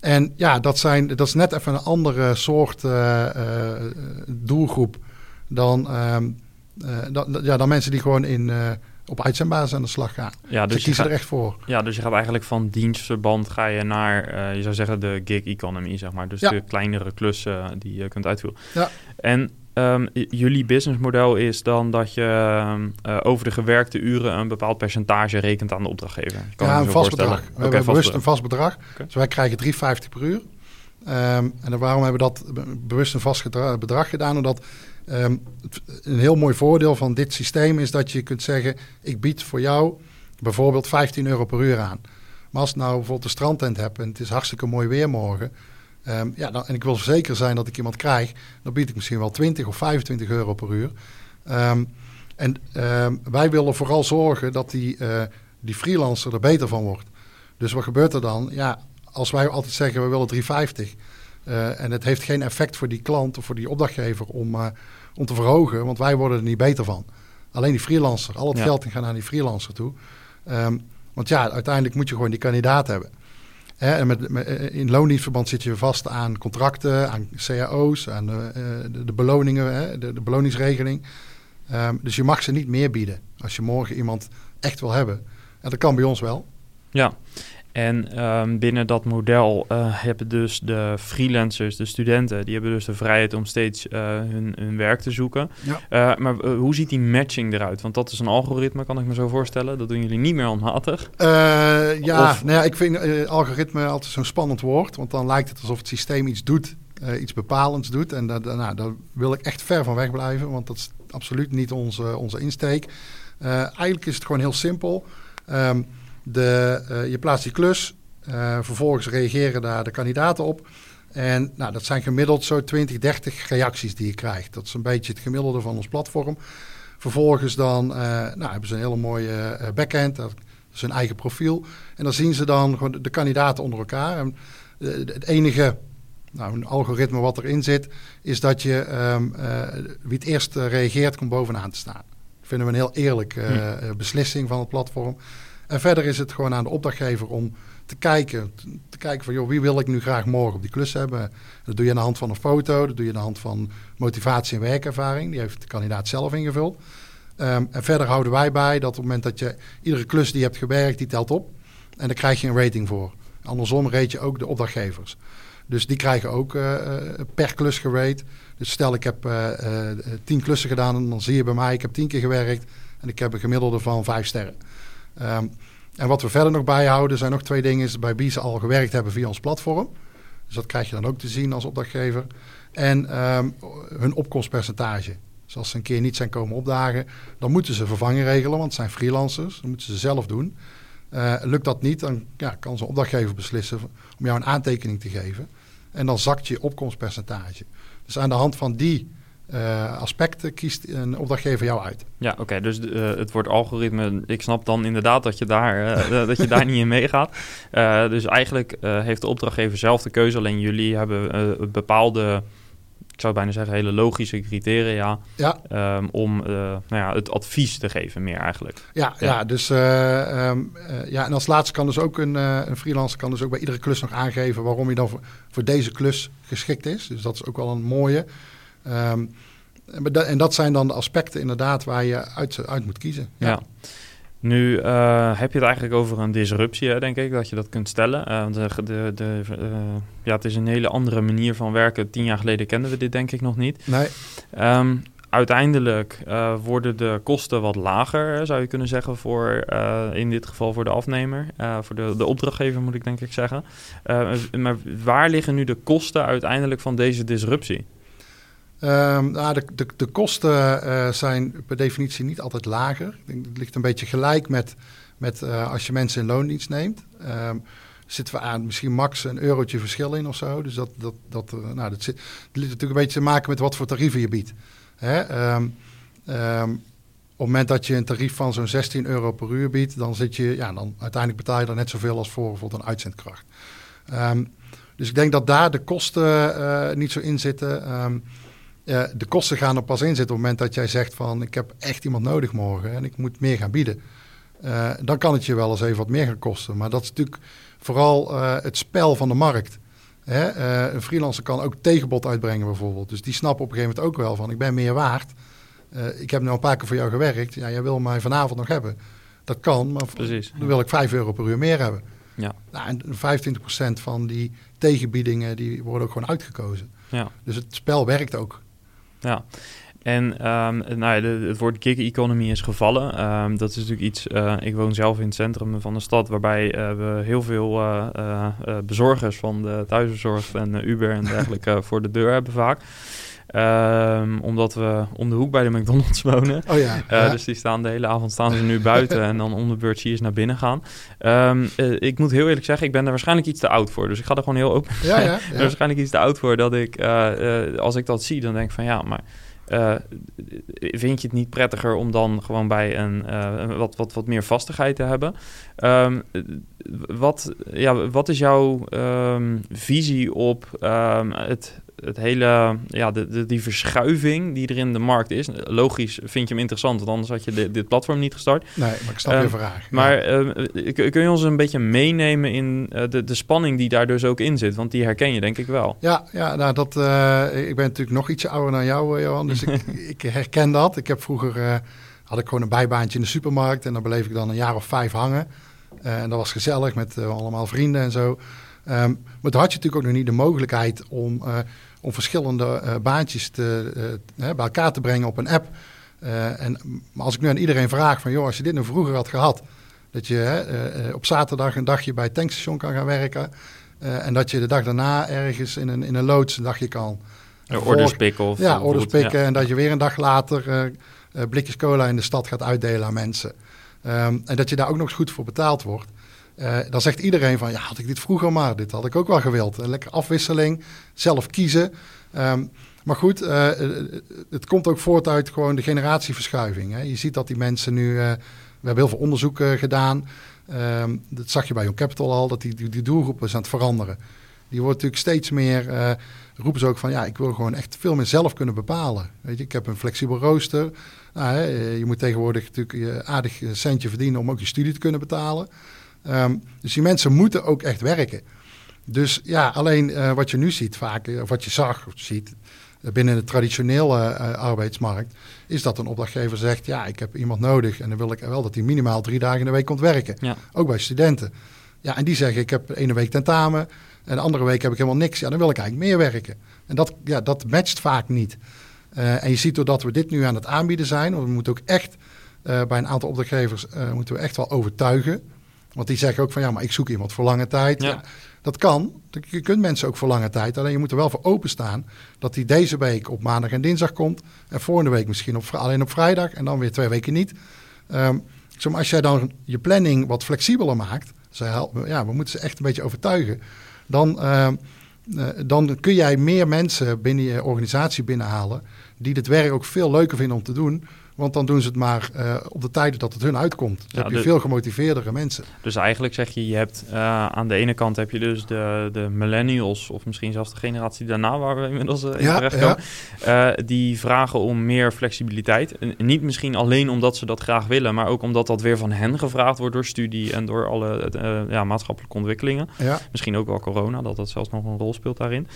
en ja, dat, zijn, dat is net even een andere soort doelgroep dan, uh, dan, ja, dan mensen die gewoon in, op uitzendbasis aan de slag gaan. Ja, dus, je kiezen er echt voor. Ja, dus je gaat eigenlijk van dienstverband ga je naar, uh, je zou zeggen, de gig economy, zeg maar. Dus ja. de kleinere klussen die je kunt uitvoeren. Ja. En um, jullie businessmodel is dan dat je uh, over de gewerkte uren een bepaald percentage rekent aan de opdrachtgever. Kan ja, een vast bedrag. We okay, hebben bewust bedrag. een vast bedrag. Okay. Dus wij krijgen 3,50 per uur. Um, en waarom hebben we dat bewust een vast bedrag gedaan? Omdat Um, een heel mooi voordeel van dit systeem is dat je kunt zeggen: ik bied voor jou bijvoorbeeld 15 euro per uur aan. Maar als ik nou bijvoorbeeld een strandtent heb en het is hartstikke mooi weer morgen. Um, ja, dan, en ik wil zeker zijn dat ik iemand krijg, dan bied ik misschien wel 20 of 25 euro per uur. Um, en wij willen vooral zorgen dat die, uh, die freelancer er beter van wordt. Dus wat gebeurt er dan? Ja, als wij altijd zeggen we willen 350 uh, en het heeft geen effect voor die klant of voor die opdrachtgever om, uh, om te verhogen, want wij worden er niet beter van. Alleen die freelancer, al het ja. geld gaat naar die freelancer toe. Want ja, uiteindelijk moet je gewoon die kandidaat hebben. Hè, en met, met, eh, in loondienstverband zit je vast aan contracten, aan cao's, aan de, de, de beloningen, hè, de, beloningsregeling. Um, dus je mag ze niet meer bieden als je morgen iemand echt wil hebben. En dat kan bij ons wel. Ja, en um, binnen dat model uh, hebben dus de freelancers, de studenten, die hebben dus de vrijheid om steeds uh, hun, hun, werk te zoeken. Ja. Uh, maar hoe ziet die matching eruit? Want dat is een algoritme, kan ik me zo voorstellen. Dat doen jullie niet meer handmatig. ja, of... nou ja, ik vind algoritme altijd zo'n spannend woord. Want dan lijkt het alsof het systeem iets doet, iets bepalends doet. En dat, nou, daar wil ik echt ver van weg blijven, want dat is absoluut niet onze, onze insteek. eigenlijk is het gewoon heel simpel. Um, de, uh, je plaatst die klus, uh, vervolgens reageren daar de kandidaten op. En nou, dat zijn gemiddeld zo 20, 30 reacties die je krijgt. Dat is een beetje het gemiddelde van ons platform. Vervolgens dan uh, nou, hebben ze een hele mooie backend, dat is hun eigen profiel. En dan zien ze dan gewoon de kandidaten onder elkaar. En het enige nou, een algoritme wat erin zit, is dat je um, wie het eerst reageert, komt bovenaan te staan. Dat vinden we een heel eerlijk hm. beslissing van het platform. En verder is het gewoon aan de opdrachtgever om te kijken, te kijken van joh, wie wil ik nu graag morgen op die klus hebben. Dat doe je aan de hand van een foto, dat doe je aan de hand van motivatie en werkervaring. Die heeft de kandidaat zelf ingevuld. Um, en verder houden wij bij dat op het moment dat je iedere klus die je hebt gewerkt, die telt op. En daar krijg je een rating voor. Andersom rate je ook de opdrachtgevers. Dus die krijgen ook uh, per klus gerate. Dus stel ik heb uh, tien klussen gedaan en dan zie je bij mij, ik heb tien keer gewerkt en ik heb een gemiddelde van vijf sterren. Um, en wat we verder nog bijhouden zijn nog twee dingen. Is bij wie ze al gewerkt hebben via ons platform. Dus dat krijg je dan ook te zien als opdrachtgever. En ehm, hun opkomstpercentage. Dus als ze een keer niet zijn komen opdagen, dan moeten ze vervangen regelen, want het zijn freelancers. Dan moeten ze zelf doen. Uh, lukt dat niet, dan ja, kan zo'n opdrachtgever beslissen om jou een aantekening te geven. En dan zakt je opkomstpercentage. Dus aan de hand van die uh, aspecten kiest een opdrachtgever jou uit. Ja, oké. dus uh, het wordt algoritme. Ik snap dan inderdaad dat je daar, uh, dat je daar niet in meegaat. dus eigenlijk heeft de opdrachtgever zelf de keuze. Alleen jullie hebben bepaalde ik zou bijna zeggen, hele logische criteria ja. Um, om nou ja, het advies te geven, meer eigenlijk. Ja, ja. ja dus um, uh, ja, en als laatste kan dus ook een, een freelancer kan dus ook bij iedere klus nog aangeven waarom hij dan voor, voor deze klus geschikt is. Dus dat is ook wel een mooie. Um, en dat zijn dan de aspecten inderdaad waar je uit, uit moet kiezen. ja. ja. Nu uh, heb je het eigenlijk over een disruptie, denk ik, dat je dat kunt stellen. Uh, de, de, de uh, ja, het is een hele andere manier van werken. Tien jaar geleden kenden we dit denk ik nog niet. Nee. Um, uiteindelijk worden de kosten wat lager, zou je kunnen zeggen, voor in dit geval voor de afnemer. voor de, de opdrachtgever moet ik denk ik zeggen. maar waar liggen nu de kosten uiteindelijk van deze disruptie? Um, nou, de, de, de, kosten uh, zijn per definitie niet altijd lager. Het ligt een beetje gelijk met, met uh, als je mensen in loondienst neemt. Um, zitten we aan misschien max een eurotje verschil in of zo. Dus dat, dat, dat, uh, nou, dat, zit, dat ligt natuurlijk een beetje te maken met wat voor tarieven je biedt. Hè? Um, op het moment dat je een tarief van zo'n 16 euro per uur biedt, dan zit je, ja, dan uiteindelijk betaal je dan net zoveel als voor bijvoorbeeld een uitzendkracht. dus ik denk dat daar de kosten niet zo in zitten. Uh, de kosten gaan er pas in zitten op het moment dat jij zegt van ik heb echt iemand nodig morgen en ik moet meer gaan bieden. Uh, dan kan het je wel eens even wat meer gaan kosten. Maar dat is natuurlijk vooral uh, het spel van de markt. Hè? een freelancer kan ook tegenbod uitbrengen bijvoorbeeld. Dus die snappen op een gegeven moment ook wel van ik ben meer waard. ik heb nu al een paar keer voor jou gewerkt. Ja, jij wil mij vanavond nog hebben. Dat kan, maar Precies. dan wil ik 5 euro per uur meer hebben. Ja. Nou, en 25% van die tegenbiedingen die worden ook gewoon uitgekozen. Ja. Dus het spel werkt ook. Ja. En um, nou ja, de, het woord gig economy is gevallen. Um, dat is natuurlijk iets. Uh, ik woon zelf in het centrum van de stad, waarbij uh, we heel veel uh, bezorgers van de thuisbezorgd en Uber en dergelijke voor de deur hebben vaak. Um, omdat we om de hoek bij de McDonald's wonen. Oh ja, ja. Dus die staan de hele avond staan ze nu buiten en dan om de beurt zie je naar binnen gaan. Um, ik moet heel eerlijk zeggen, ik ben er waarschijnlijk iets te oud voor. Dus ik ga er gewoon heel open ja, ja, ja. waarschijnlijk iets te oud voor dat ik, uh, als ik dat zie, dan denk ik van ja, maar uh, vind je het niet prettiger om dan gewoon bij een uh, wat, wat, wat meer vastigheid te hebben? Um, wat, ja, wat is jouw um, visie op um, het het hele, ja, de, de, die verschuiving die er in de markt is. Logisch vind je hem interessant, want anders had je dit, dit platform niet gestart. Nee, maar ik snap um, je vraag. Maar ja. uh, kun je ons een beetje meenemen in uh, de, de spanning die daar dus ook in zit? Want die herken je denk ik wel. Ja, ja nou dat, uh, ik ben natuurlijk nog ietsje ouder dan jou, Johan. Dus ik, ik, herken dat. Ik heb vroeger, had ik gewoon een bijbaantje in de supermarkt. En dan beleef ik dan een jaar of vijf hangen. en dat was gezellig met allemaal vrienden en zo. Um, maar toen had je natuurlijk ook nog niet de mogelijkheid om om verschillende uh, baantjes te, uh, bij elkaar te brengen op een app. Uh, en als ik nu aan iedereen vraag van, joh, als je dit nu vroeger had gehad, dat je op zaterdag een dagje bij het tankstation kan gaan werken en dat je de dag daarna ergens in een, in een loods een dagje kan. Ja, orders pikken. Of ja, orders pikken en dat je weer een dag later blikjes cola in de stad gaat uitdelen aan mensen. Um, en dat je daar ook nog eens goed voor betaald wordt. Uh, dan zegt iedereen van, ja, had ik dit vroeger maar, dit had ik ook wel gewild. Een lekker afwisseling, zelf kiezen. Um, maar goed, uh, het komt ook voort uit gewoon de generatieverschuiving. Hè. Je ziet dat die mensen nu, we hebben heel veel onderzoek gedaan. Um, dat zag je bij Young Capital al, dat die, die, die aan het veranderen. Die wordt natuurlijk steeds meer, roepen ze ook van, ja, ik wil gewoon echt veel meer zelf kunnen bepalen. Weet je, ik heb een flexibel rooster. Nou, hè, je moet tegenwoordig natuurlijk aardig centje verdienen om ook je studie te kunnen betalen. Um, dus die mensen moeten ook echt werken. Dus ja, alleen uh, wat je nu ziet vaak, of wat je zag of ziet uh, binnen de traditionele uh, arbeidsmarkt, is dat een opdrachtgever zegt, ja, ik heb iemand nodig en dan wil ik wel dat hij minimaal drie dagen in de week komt werken. Ja. Ook bij studenten. Ja, en die zeggen, ik heb de ene week tentamen en de andere week heb ik helemaal niks. Ja, dan wil ik eigenlijk meer werken. En dat, ja, dat matcht vaak niet. en je ziet doordat we dit nu aan het aanbieden zijn, want we moeten ook echt bij een aantal opdrachtgevers moeten we echt wel overtuigen. Want die zeggen ook van ja, maar ik zoek iemand voor lange tijd. Ja. Dat kan. Je kunt mensen ook voor lange tijd. Alleen je moet er wel voor openstaan dat die deze week op maandag en dinsdag komt. En volgende week misschien op, alleen op vrijdag. En dan weer twee weken niet. Um, als jij dan je planning wat flexibeler maakt. ja, we moeten ze echt een beetje overtuigen. Dan, ehm, eh, dan kun jij meer mensen binnen je organisatie binnenhalen. die het werk ook veel leuker vinden om te doen. Want dan doen ze het maar uh, op de tijden dat het hun uitkomt. Dan heb je veel gemotiveerdere mensen. Dus eigenlijk zeg je, je hebt uh, aan de ene kant heb je dus de, de millennials, of misschien zelfs de generatie daarna waar we inmiddels uh, in ja, terechtkomen. Ja. die vragen om meer flexibiliteit. En niet misschien alleen omdat ze dat graag willen, maar ook omdat dat weer van hen gevraagd wordt door studie en door alle ja, maatschappelijke ontwikkelingen. Misschien ook wel corona, dat dat zelfs nog een rol speelt daarin.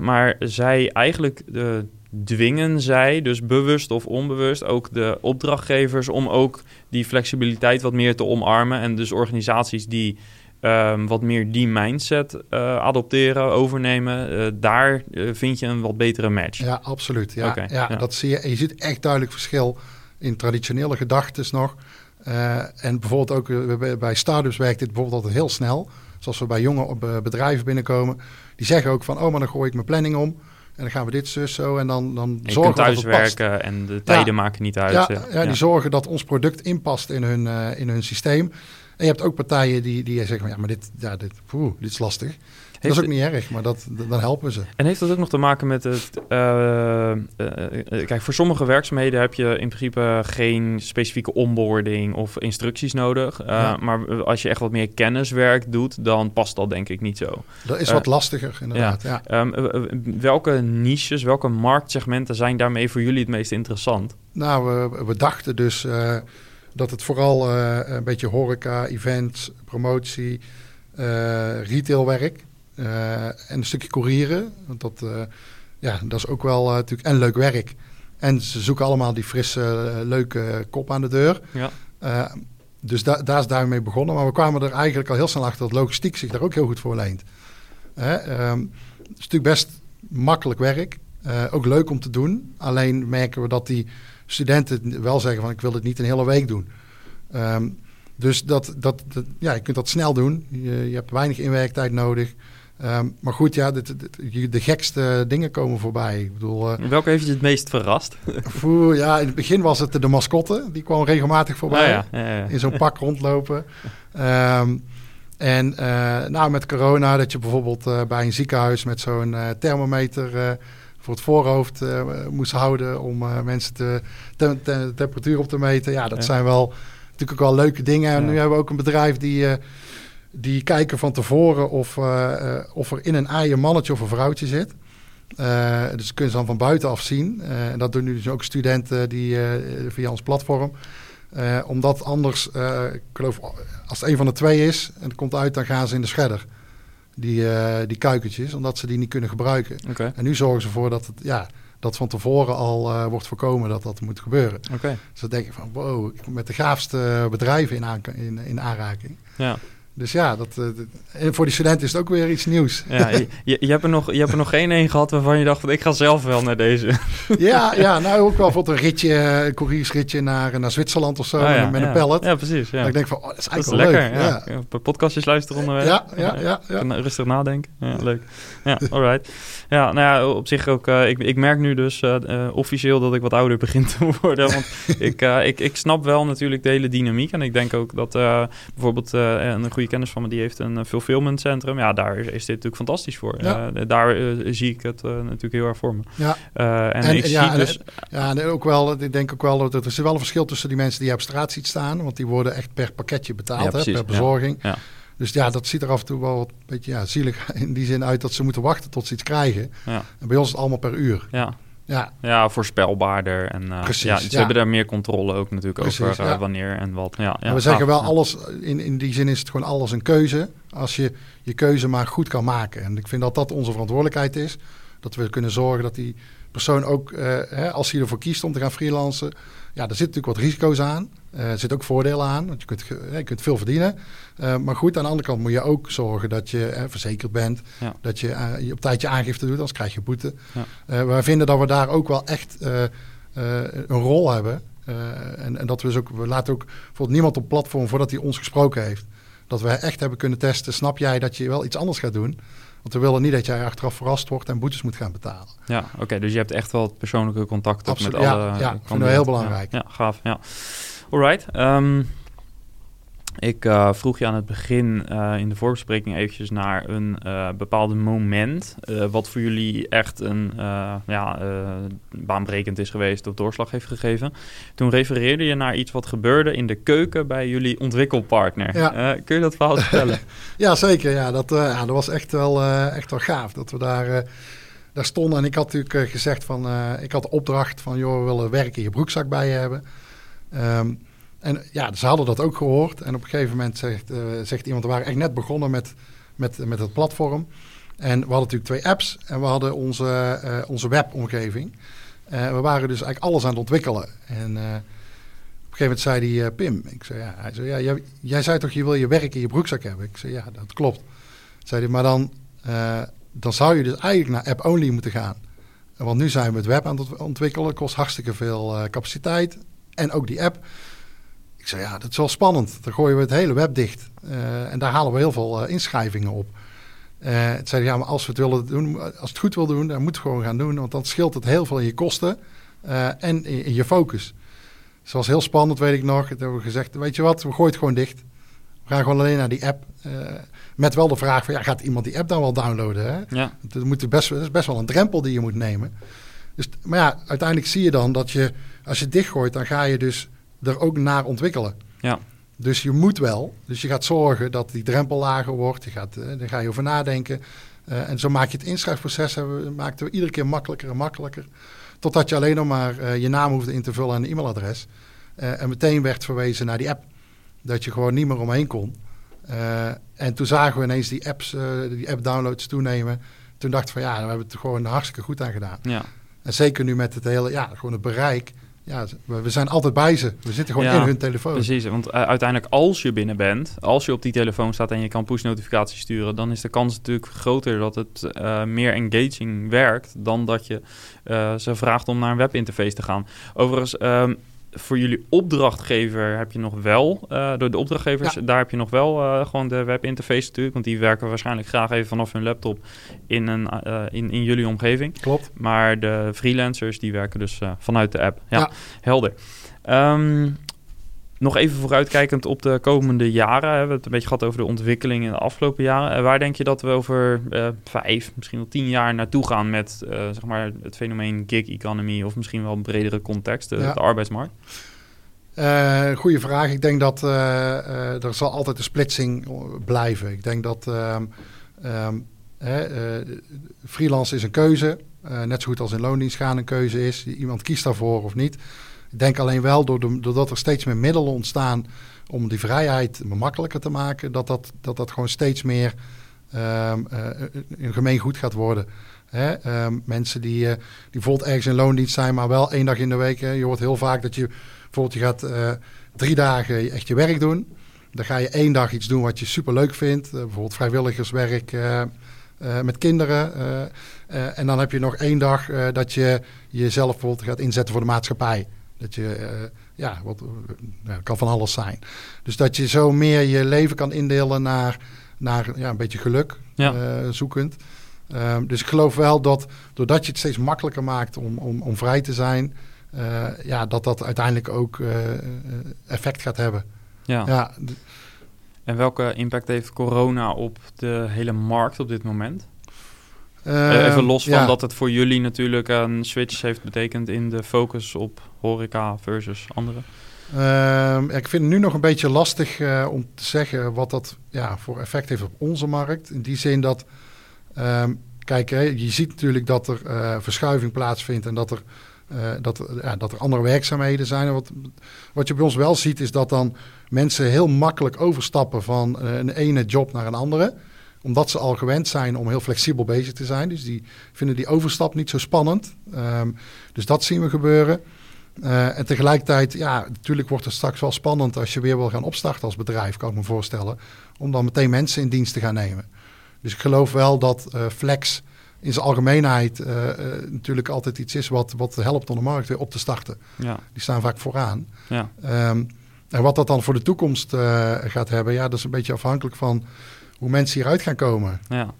maar zij eigenlijk de dwingen zij, dus bewust of onbewust, ook de opdrachtgevers om ook die flexibiliteit wat meer te omarmen. En dus organisaties die um, wat meer die mindset uh, adopteren, overnemen, uh, daar uh, vind je een wat betere match. Ja, absoluut. Ja, okay, ja, ja, dat zie je. Je ziet echt duidelijk verschil in traditionele gedachten nog. en bijvoorbeeld ook bij startups werkt dit bijvoorbeeld altijd heel snel. Zoals we bij jonge bedrijven binnenkomen. Die zeggen ook van, oh, maar dan gooi ik mijn planning om. En dan gaan we dit zus zo en dan, dan je zorgen dat het werken en de tijden maken niet uit. Ja, ja, ja, die zorgen dat ons product inpast in hun, uh, in hun systeem. En je hebt ook partijen die, die zeggen, ja, maar dit, ja, dit, poeh, dit is lastig dat is ook niet erg, maar dat, dan helpen ze. En heeft dat ook nog te maken met het... Uh, kijk, voor sommige werkzaamheden heb je in principe geen specifieke onboarding of instructies nodig. Maar als je echt wat meer kenniswerk doet, dan past dat denk ik niet zo. Dat is wat lastiger, inderdaad. Ja. Ehm, welke niches, welke marktsegmenten zijn daarmee voor jullie het meest interessant? Nou, we, we dachten dus dat het vooral een beetje horeca, events, promotie, retailwerk eh, en een stukje courieren. Want dat, uh, ja, dat is ook wel uh, natuurlijk en leuk werk. En ze zoeken allemaal die frisse, leuke kop aan de deur. Ja. dus da daar is daarmee begonnen. Maar we kwamen er eigenlijk al heel snel achter dat logistiek zich daar ook heel goed voor leent. Um, het is natuurlijk best makkelijk werk. ook leuk om te doen. Alleen merken we dat die studenten wel zeggen van ik wil het niet een hele week doen. Um, dus dat, dat, dat, ja, je kunt dat snel doen. Je, je hebt weinig inwerktijd nodig. Ehm, maar goed, ja, de, gekste dingen komen voorbij. Ik bedoel, uh, Welke heeft je het meest verrast? Voor, ja, in het begin was het de mascotte. Die kwam regelmatig voorbij. Oh ja, ja, ja, in zo'n pak rondlopen. Um, en uh, nou, met corona, dat je bijvoorbeeld uh, bij een ziekenhuis met zo'n thermometer voor het voorhoofd moest houden om mensen de temperatuur op te meten. Ja, dat zijn wel natuurlijk ook wel leuke dingen. En nu hebben we ook een bedrijf die die kijken van tevoren of, uh, of er in een ei een mannetje of een vrouwtje zit. Uh, dus kunnen ze dan van buitenaf zien. en dat doen nu dus ook studenten die, via ons platform. omdat anders, ik geloof, als het een van de twee is en het komt uit, dan gaan ze in de shredder. Die, die kuikentjes, omdat ze die niet kunnen gebruiken. En nu zorgen ze ervoor dat het, ja, dat van tevoren al wordt voorkomen dat dat moet gebeuren. Okay. Dus dan denk ik van, wow, met de gaafste bedrijven in, in, in aanraking. Ja. Dus ja, dat, uh, voor die studenten is het ook weer iets nieuws. Ja, je, je, hebt, er nog, je hebt er nog geen een gehad waarvan je dacht... Ik ga zelf wel naar deze. Ja, ja nou ook wel voor een ritje, een couriersritje naar, naar Zwitserland of zo ah, met, een pallet. Ja, precies. Ja. ik denk van, oh, dat is eigenlijk dat is lekker, leuk. Ja. ja. Podcastjes luisteren onderweg. Ja, ja, ja. ja. Rustig nadenken. Ja, leuk. Ja, alright. Ja, nou ja, op zich ook... Uh, ik, ik merk nu dus uh, officieel dat ik wat ouder begin te worden. Want ik, ik, ik snap wel natuurlijk de hele dynamiek. En ik denk ook dat bijvoorbeeld een goede kennis van me, die heeft een uh, fulfillment centrum. Ja, daar is, dit natuurlijk fantastisch voor. Ja. Uh, daar uh, zie ik het natuurlijk heel erg voor me. Ja. en, en, ik ja, zie dus... ja, en ook wel, ik denk ook wel dat er is wel een verschil tussen die mensen die op straat ziet staan, want die worden echt per pakketje betaald, hè, per bezorging. Ja. Dus ja, dat ziet er af en toe wel wat beetje ja, zielig in die zin uit dat ze moeten wachten tot ze iets krijgen. Ja. En bij ons is het allemaal per uur. Ja. Ja. ja, voorspelbaarder. En uh, Precies, ja, ze hebben daar meer controle ook natuurlijk over uh, wanneer en wat. Ja, ja we zeggen wel alles, in, in die zin is het gewoon alles een keuze. Als je je keuze maar goed kan maken. En ik vind dat dat onze verantwoordelijkheid is. Dat we kunnen zorgen dat die persoon ook, uh, hè, als hij ervoor kiest om te gaan freelancen, ja, er zit natuurlijk wat risico's aan. Uh, er zitten ook voordelen aan, want je kunt, je kunt veel verdienen. Uh, maar goed, aan de andere kant moet je ook zorgen dat je verzekerd bent. Dat je, je op tijd je aangifte doet, anders krijg je boete. Ja. wij vinden dat we daar ook wel echt een rol hebben. En, en, dat we dus ook, we laten ook bijvoorbeeld niemand op platform voordat hij ons gesproken heeft. dat we echt hebben kunnen testen, snap jij dat je wel iets anders gaat doen? Want we willen niet dat jij achteraf verrast wordt en boetes moet gaan betalen. Ja, oké. dus je hebt echt wel het persoonlijke contact met Absoluut, alle... ja, ja, ik vind dat heel belangrijk. Ja, ja gaaf, ja. Alright. ehm, ik eh, vroeg je aan het begin eh, in de voorbespreking eventjes naar een uh, bepaald moment... eh, wat voor jullie echt een ja, baanbrekend is geweest of doorslag heeft gegeven. Toen refereerde je naar iets wat gebeurde in de keuken bij jullie ontwikkelpartner. Ja. kun je dat verhaal vertellen? ja, zeker. Ja, dat, ja, dat was echt wel, echt wel gaaf dat we daar, daar stonden. En ik had natuurlijk gezegd van... ik had de opdracht van, joh, we willen werk in je broekzak bij je hebben... Um, en ja, ze hadden dat ook gehoord. En op een gegeven moment zegt, uh, zegt iemand, we waren echt net begonnen met, met, met het platform. En we hadden natuurlijk twee apps en we hadden onze, uh, onze webomgeving. Uh, we waren dus eigenlijk alles aan het ontwikkelen. En op een gegeven moment zei hij, Pim, ik zei, ja, hij zei, ja jij, jij, zei toch, je wil je werk in je broekzak hebben? Ik zei, ja, dat klopt. Zei hij, maar dan, dan zou je dus eigenlijk naar app-only moeten gaan. Want nu zijn we het web aan het ontwikkelen, kost hartstikke veel capaciteit. En ook die app. Zei, ja, dat is wel spannend. Dan gooien we het hele web dicht. Uh, en daar halen we heel veel uh, inschrijvingen op. Uh, het zei, ja, maar als we het willen doen, als het goed wil doen, dan moet het gewoon gaan doen. Want dan scheelt het heel veel in je kosten en in, in, je focus. Dus het was heel spannend, weet ik nog. Toen hebben we gezegd, weet je wat, we gooien het gewoon dicht. We gaan gewoon alleen naar die app. met wel de vraag van, ja, gaat iemand die app dan wel downloaden? Hè? Ja. Dat, moet best, dat is best wel een drempel die je moet nemen. Dus, maar ja, uiteindelijk zie je dan dat je, als je dichtgooit, dan ga je dus er ook naar ontwikkelen. Ja. Dus je moet wel. Dus je gaat zorgen dat die drempel lager wordt. Je gaat, uh, daar ga je over nadenken. Uh, en zo maak je het inschrijfproces hebben, maakten we iedere keer makkelijker en makkelijker. Totdat je alleen nog maar uh, je naam hoefde in te vullen en een e-mailadres. en meteen werd verwezen naar die app. Dat je gewoon niet meer omheen kon. en toen zagen we ineens die apps, die app downloads toenemen. Toen dacht ik van ja, we hebben het er gewoon hartstikke goed aan gedaan. Ja. En zeker nu met het hele, ja, gewoon het bereik ja, we zijn altijd bij ze. We zitten gewoon ja, in hun telefoon. Precies, want uh, uiteindelijk als je binnen bent, als je op die telefoon staat en je kan push-notificaties sturen, dan is de kans natuurlijk groter dat het uh, meer engaging werkt dan dat je uh, ze vraagt om naar een webinterface te gaan. Overigens, um, voor jullie opdrachtgever heb je nog wel, uh, door de opdrachtgevers, ja. daar heb je nog wel uh, gewoon de webinterface natuurlijk. Want die werken waarschijnlijk graag even vanaf hun laptop in, een, uh, in, in jullie omgeving. Klopt. Maar de freelancers die werken dus vanuit de app. Ja, ja. helder. Um, nog even vooruitkijkend op de komende jaren. We hebben het een beetje gehad over de ontwikkeling in de afgelopen jaren. waar denk je dat we over vijf, misschien wel tien jaar naartoe gaan met zeg maar het fenomeen gig economy of misschien wel een bredere context, de, ja. de arbeidsmarkt? Goeie vraag. Ik denk dat er zal altijd een splitsing blijven. Ik denk dat um, um, freelance is een keuze. net zo goed als in loondienst gaan een keuze is. Iemand kiest daarvoor of niet. Ik denk alleen wel doordat er steeds meer middelen ontstaan om die vrijheid makkelijker te maken, dat dat, dat, dat gewoon steeds meer um, een gemeengoed gaat worden. Hè? Um, mensen die, uh, die bijvoorbeeld ergens in loondienst zijn, maar wel één dag in de week. Je hoort heel vaak dat je bijvoorbeeld je gaat uh, drie dagen echt je werk doen. Dan ga je één dag iets doen wat je super leuk vindt. Bijvoorbeeld vrijwilligerswerk met kinderen. en dan heb je nog één dag dat je jezelf bijvoorbeeld gaat inzetten voor de maatschappij. Dat je, uh, ja, wat, uh, kan van alles zijn. Dus dat je zo meer je leven kan indelen naar, naar ja, een beetje geluk ja. uh, zoekend. Um, dus ik geloof wel dat doordat je het steeds makkelijker maakt om, om, om vrij te zijn, ja, dat dat uiteindelijk ook effect gaat hebben. Ja. ja. En welke impact heeft corona op de hele markt op dit moment? Uh, Even los van ja. dat het voor jullie natuurlijk een switch heeft betekend in de focus op horeca versus andere. Uh, ik vind het nu nog een beetje lastig uh, om te zeggen wat dat ja, voor effect heeft op onze markt. In die zin dat, um, kijk, hè, je ziet natuurlijk dat er verschuiving plaatsvindt en dat er, dat, ja, dat er andere werkzaamheden zijn. En wat, wat je bij ons wel ziet is dat dan mensen heel makkelijk overstappen van een ene job naar een andere omdat ze al gewend zijn om heel flexibel bezig te zijn. Dus die vinden die overstap niet zo spannend. Um, dus dat zien we gebeuren. Uh, en tegelijkertijd, ja, natuurlijk wordt het straks wel spannend als je weer wil gaan opstarten als bedrijf, kan ik me voorstellen. Om dan meteen mensen in dienst te gaan nemen. Dus ik geloof wel dat uh, flex in zijn algemeenheid uh, natuurlijk altijd iets is wat, wat helpt om de markt weer op te starten. Ja. Die staan vaak vooraan. Ja. Um, en wat dat dan voor de toekomst gaat hebben, ja, dat is een beetje afhankelijk van hoe mensen hieruit gaan komen. Ja.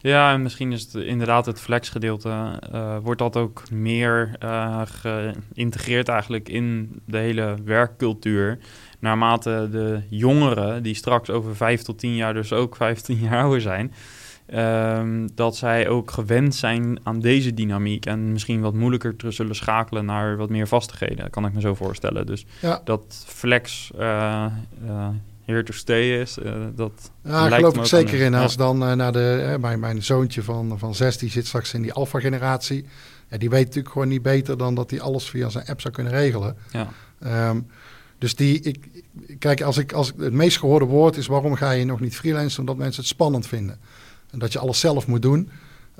Ja, en misschien is het inderdaad het flexgedeelte, uh, wordt dat ook meer uh, geïntegreerd eigenlijk in de hele werkcultuur. Naarmate de jongeren, die straks over vijf tot tien jaar, dus ook 15 jaar ouder zijn, um, dat zij ook gewend zijn aan deze dynamiek en misschien wat moeilijker terug zullen schakelen naar wat meer vastigheden, kan ik me zo voorstellen. Dus ja. dat flex uh, here to stay is. Uh, dat ja, geloof ik zeker in. Als dan uh, naar de, uh, mijn, mijn zoontje van, van zes, die zit straks in die alpha-generatie. Ja, die weet natuurlijk gewoon niet beter dan dat hij alles via zijn app zou kunnen regelen. Ja. Um, dus die, ik, kijk, als ik, als het meest gehoorde woord is waarom ga je nog niet freelancen? Omdat mensen het spannend vinden. En dat je alles zelf moet doen.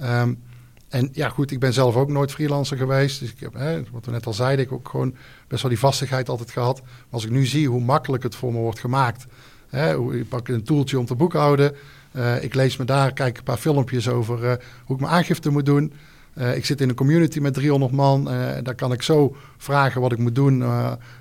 Um, en ja, goed, ik ben zelf ook nooit freelancer geweest. Dus ik heb, hè, wat we net al zeiden, ik ook gewoon best wel die vastigheid altijd gehad. Maar als ik nu zie hoe makkelijk het voor me wordt gemaakt. Hè, hoe, ik pak een toeltje om te boekhouden. Uh, ik lees me daar, kijk een paar filmpjes over uh, hoe ik mijn aangifte moet doen. Uh, ik zit in een community met 300 man. daar kan ik zo vragen wat ik moet doen,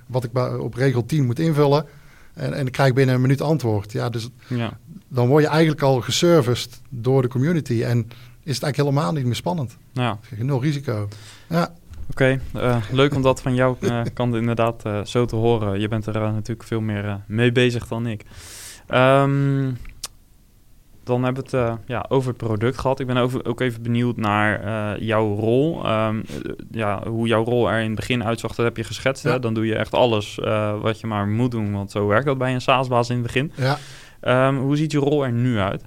wat ik op regel 10 moet invullen. En, en ik krijg binnen een minuut antwoord. Ja, dus ja. dan word je eigenlijk al geserviced door de community. En is het eigenlijk helemaal niet meer spannend. Ja. Nul risico. Ja. Oké, okay, uh, leuk om dat van jouw uh, kant inderdaad uh, zo te horen. Je bent er natuurlijk veel meer mee bezig dan ik. Um, dan hebben we het ja, over het product gehad. Ik ben over, ook even benieuwd naar jouw rol. Um, ja, hoe jouw rol er in het begin uitzag, dat heb je geschetst. Ja. Hè? Dan doe je echt alles wat je maar moet doen, want zo werkt dat bij een SaaS-baas in het begin. Ja. Um, hoe ziet je rol er nu uit?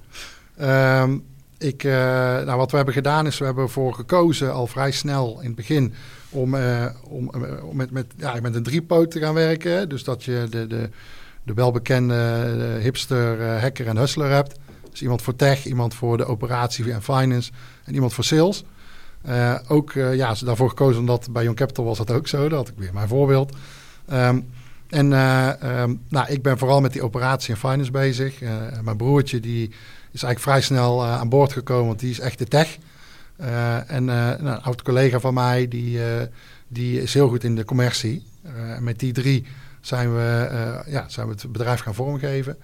Ik, uh, nou, wat we hebben gedaan is, we hebben ervoor gekozen al vrij snel in het begin om, uh, om, uh, met, met, ja, met een driepoot te gaan werken. Dus dat je de, de, de welbekende hipster, hacker en hustler hebt. Dus iemand voor tech, iemand voor de operatie en finance en iemand voor sales. ook ja, ze daarvoor gekozen omdat bij Young Capital was dat ook zo. Dat had ik weer mijn voorbeeld. Um, en um, nou, ik ben vooral met die operatie en finance bezig. mijn broertje die is eigenlijk vrij snel uh, aan boord gekomen, want die is echt de tech. En uh, een oud collega van mij, die, die is heel goed in de commercie. met die drie zijn we, ja, zijn we het bedrijf gaan vormgeven.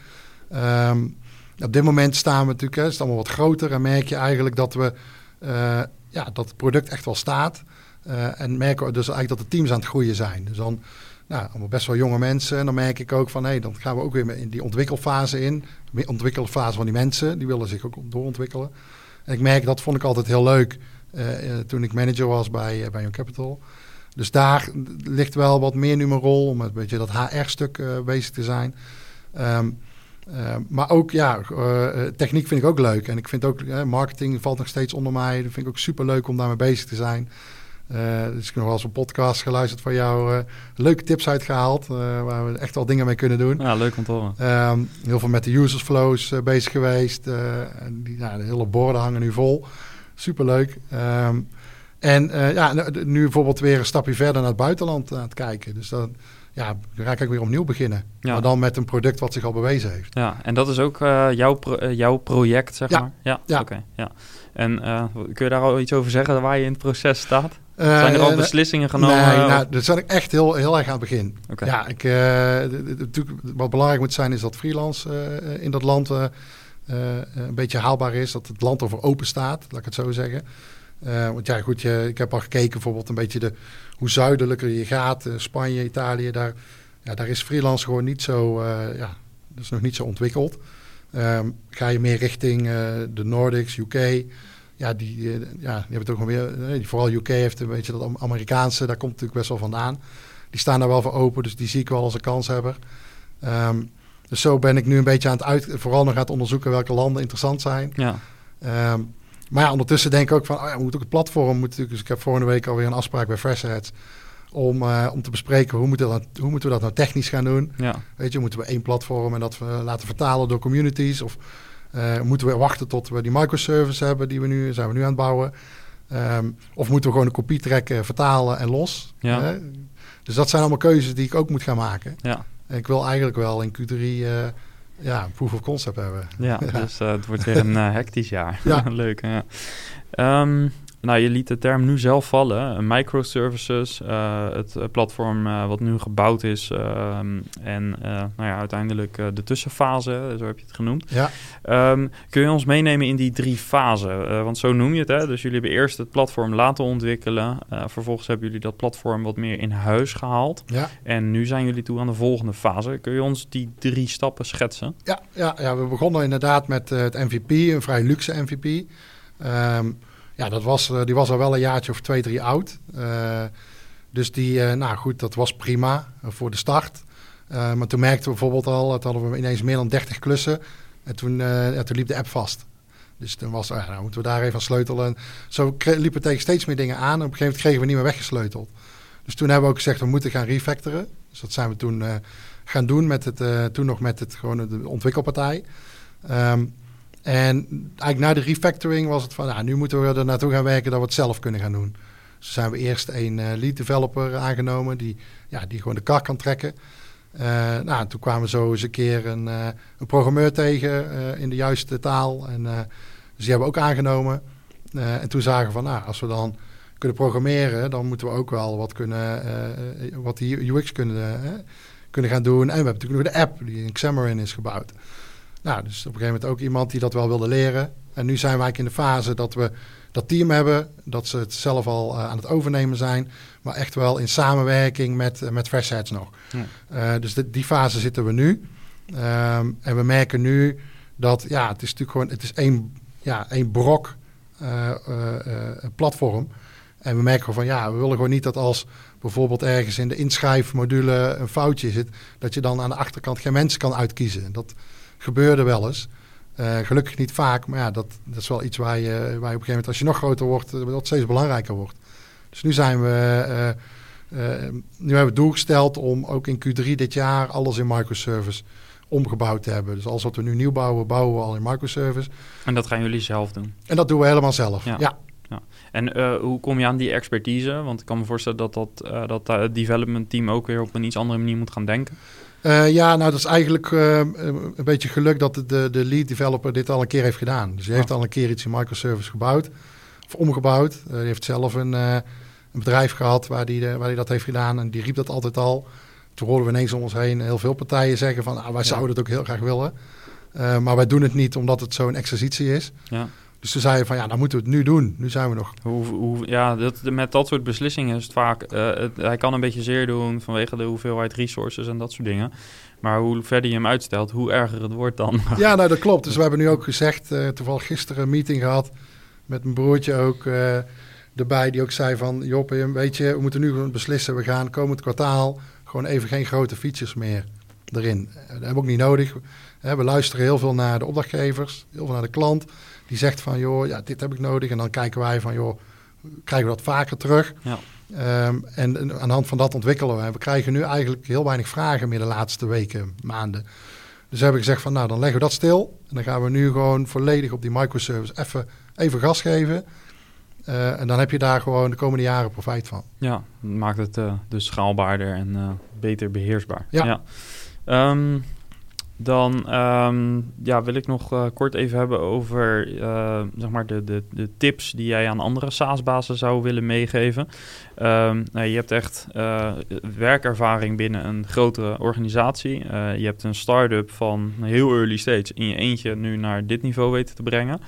Um, op dit moment staan we natuurlijk, het is allemaal wat groter en merk je eigenlijk dat we, ja, dat het product echt wel staat. en merken we dus eigenlijk dat de teams aan het groeien zijn. Dus dan nou, allemaal best wel jonge mensen. En dan merk ik ook van, hé, hey, dan gaan we ook weer in die ontwikkelfase in. Ontwikkelfase van die mensen, die willen zich ook doorontwikkelen. En ik merk, dat vond ik altijd heel leuk uh, toen ik manager was bij, uh, bij Young Capital. Dus daar ligt wel wat meer nu mijn rol om een beetje dat HR-stuk bezig te zijn. Um, maar ook, ja, techniek vind ik ook leuk. En ik vind ook, marketing valt nog steeds onder mij. Dat vind ik ook super leuk om daarmee bezig te zijn. Uh, dus ik heb nog wel eens een podcast geluisterd van jou. Uh, leuke tips uitgehaald. Uh, waar we echt wel dingen mee kunnen doen. Ja, leuk om te horen. Um, heel veel met de users flows bezig geweest. die, nou, de hele borden hangen nu vol. Superleuk. Um, en ja, nu bijvoorbeeld weer een stapje verder naar het buitenland aan het kijken. Dus dan ja, raak ik weer opnieuw beginnen. Ja. Maar dan met een product wat zich al bewezen heeft. Ja, en dat is ook jouw, pro jouw project, zeg ja. maar? Ja, ja. oké. ja. En kun je daar al iets over zeggen waar je in het proces staat? zijn er al eh, beslissingen genomen? Nee, nou, dat zat ik echt heel, heel erg aan het begin. Ja, ik, uh, wat belangrijk moet zijn is dat freelance in dat land een beetje haalbaar is. Dat het land over open staat, laat ik het zo zeggen. want ja, goed, je, ik heb al gekeken bijvoorbeeld een beetje de, hoe zuidelijker je gaat. Spanje, Italië, daar, ja, daar is freelance gewoon niet zo, ja, dat is nog niet zo ontwikkeld. Um, ga je meer richting de Nordics, UK ja, die, ja, die hebben het ook weer. Vooral UK heeft een beetje dat Amerikaanse, daar komt natuurlijk best wel vandaan. Die staan daar wel voor open, dus die zie ik wel als een kanshebber. Um, dus zo ben ik nu een beetje aan het uit, vooral nog aan het onderzoeken welke landen interessant zijn. Ja. Um, maar ja, ondertussen denk ik ook van, oh ja, we moeten ook het platform. Moet dus ik heb vorige week alweer een afspraak bij Freshheads om, uh, om te bespreken hoe, moeten we dat, hoe moeten we dat nou technisch gaan doen. Ja. Weet je, moeten we één platform en dat we laten vertalen door communities of uh, moeten we wachten tot we die microservice hebben die we nu zijn we nu aan het bouwen? Um, of moeten we gewoon een kopie trekken, vertalen en los? Ja. Uh, dus dat zijn allemaal keuzes die ik ook moet gaan maken. Ja. En ik wil eigenlijk wel in Q3 uh, ja, een proof of concept hebben. Ja, dus het wordt weer een hectisch jaar. Ja. Leuk. Ja. Um, nou, je liet de term nu zelf vallen. Microservices, uh, het platform wat nu gebouwd is. Ehm, en nou ja, uiteindelijk de tussenfase, zo heb je het genoemd. Ja. Um, kun je ons meenemen in die drie fasen? want zo noem je het, hè? Dus jullie hebben eerst het platform laten ontwikkelen. vervolgens hebben jullie dat platform wat meer in huis gehaald. Ja. En nu zijn jullie toe aan de volgende fase. Kun je ons die drie stappen schetsen? Ja, ja, ja we begonnen inderdaad met het MVP, een vrij luxe MVP. Um, ja, dat was, eh, die was al wel een jaartje of twee, drie oud. Uh, dus die, uh, nou goed, dat was prima voor de start. maar toen merkten we bijvoorbeeld al, dat hadden we ineens meer dan 30 klussen. En toen, ja, toen liep de app vast. Dus toen was, ja, nou moeten we daar even aan sleutelen. zo liepen we tegen steeds meer dingen aan. En op een gegeven moment kregen we niet meer weggesleuteld. Dus toen hebben we ook gezegd, we moeten gaan refactoren. Dus dat zijn we toen gaan doen met het, toen nog met het, gewoon de ontwikkelpartij. Um, en eigenlijk na de refactoring was het van, nou, nu moeten we er naartoe gaan werken dat we het zelf kunnen gaan doen. Dus zijn we eerst een uh, lead developer aangenomen die, ja, die gewoon de kar kan trekken. Uh, nou, toen kwamen we zo eens een keer een, uh, een programmeur tegen in de juiste taal. En, dus die hebben we ook aangenomen. en toen zagen we van, nou, als we dan kunnen programmeren, dan moeten we ook wel wat, kunnen, wat die UX kunnen, kunnen gaan doen. En we hebben natuurlijk nog de app die in Xamarin is gebouwd. Nou, dus op een gegeven moment ook iemand die dat wel wilde leren. En nu zijn wij in de fase dat we dat team hebben, dat ze het zelf al uh, aan het overnemen zijn, maar echt wel in samenwerking met, uh, met Freshheads nog. Ja. Uh, dus de, die fase zitten we nu. Um, en we merken nu dat, ja, het is natuurlijk gewoon, het is één, ja, één brok platform. En we merken van, ja, we willen gewoon niet dat als bijvoorbeeld ergens in de inschrijfmodule een foutje zit, dat je dan aan de achterkant geen mensen kan uitkiezen. Dat, gebeurde wel eens. Uh, gelukkig niet vaak, maar ja, dat, dat is wel iets waar je, waar je op een gegeven moment, als je nog groter wordt, dat eh, steeds belangrijker wordt. Dus nu zijn we, uh, uh, nu hebben we doel gesteld om ook in Q3 dit jaar alles in microservice omgebouwd te hebben. Dus alles wat we nu nieuw bouwen, bouwen we al in microservice. En dat gaan jullie zelf doen? En dat doen we helemaal zelf, ja. ja. ja. En hoe kom je aan die expertise? Want ik kan me voorstellen dat dat, dat het development team ook weer op een iets andere manier moet gaan denken. Uh, ja, nou dat is eigenlijk uh, een beetje geluk dat de, de lead developer dit al een keer heeft gedaan. Dus hij heeft al een keer iets in microservice gebouwd of omgebouwd. Uh, hij heeft zelf een, een bedrijf gehad waar hij waar die dat heeft gedaan en die riep dat altijd al. Toen hoorden we ineens om ons heen heel veel partijen zeggen van ah, wij zouden het ook heel graag willen. maar wij doen het niet omdat het zo'n exercitie is. Ja. Dus toen zei je van ja, dan moeten we het nu doen. Nu zijn we nog. Hoe, hoe, ja, dat, met dat soort beslissingen is het vaak. Uh, het, hij kan een beetje zeer doen vanwege de hoeveelheid resources en dat soort dingen. Maar hoe verder je hem uitstelt, hoe erger het wordt dan. Ja, nou dat klopt. Dus we hebben nu ook gezegd, uh, toevallig gisteren een meeting gehad met mijn broertje ook uh, erbij, die ook zei van Job, weet je, we moeten nu gewoon beslissen. We gaan komend kwartaal gewoon even geen grote features meer erin. Dat hebben we ook niet nodig. We luisteren heel veel naar de opdrachtgevers, heel veel naar de klant die zegt van, joh, ja, dit heb ik nodig. En dan kijken wij van, joh, krijgen we dat vaker terug? Ja. Um, en aan de hand van dat ontwikkelen we. we krijgen nu eigenlijk heel weinig vragen meer de laatste weken, maanden. Dus hebben we gezegd van, nou, dan leggen we dat stil. En dan gaan we nu gewoon volledig op die microservice even, even gas geven. Uh, en dan heb je daar gewoon de komende jaren profijt van. Ja, maakt het uh, dus schaalbaarder en uh, beter beheersbaar. Ja. ja. Um, dan um, ja, wil ik nog uh, kort even hebben over uh, zeg maar de, de, de tips die jij aan andere SaaS-bazen zou willen meegeven. Um, nou, je hebt echt uh, werkervaring binnen een grotere organisatie. je hebt een start-up van heel early stage in je eentje nu naar dit niveau weten te brengen.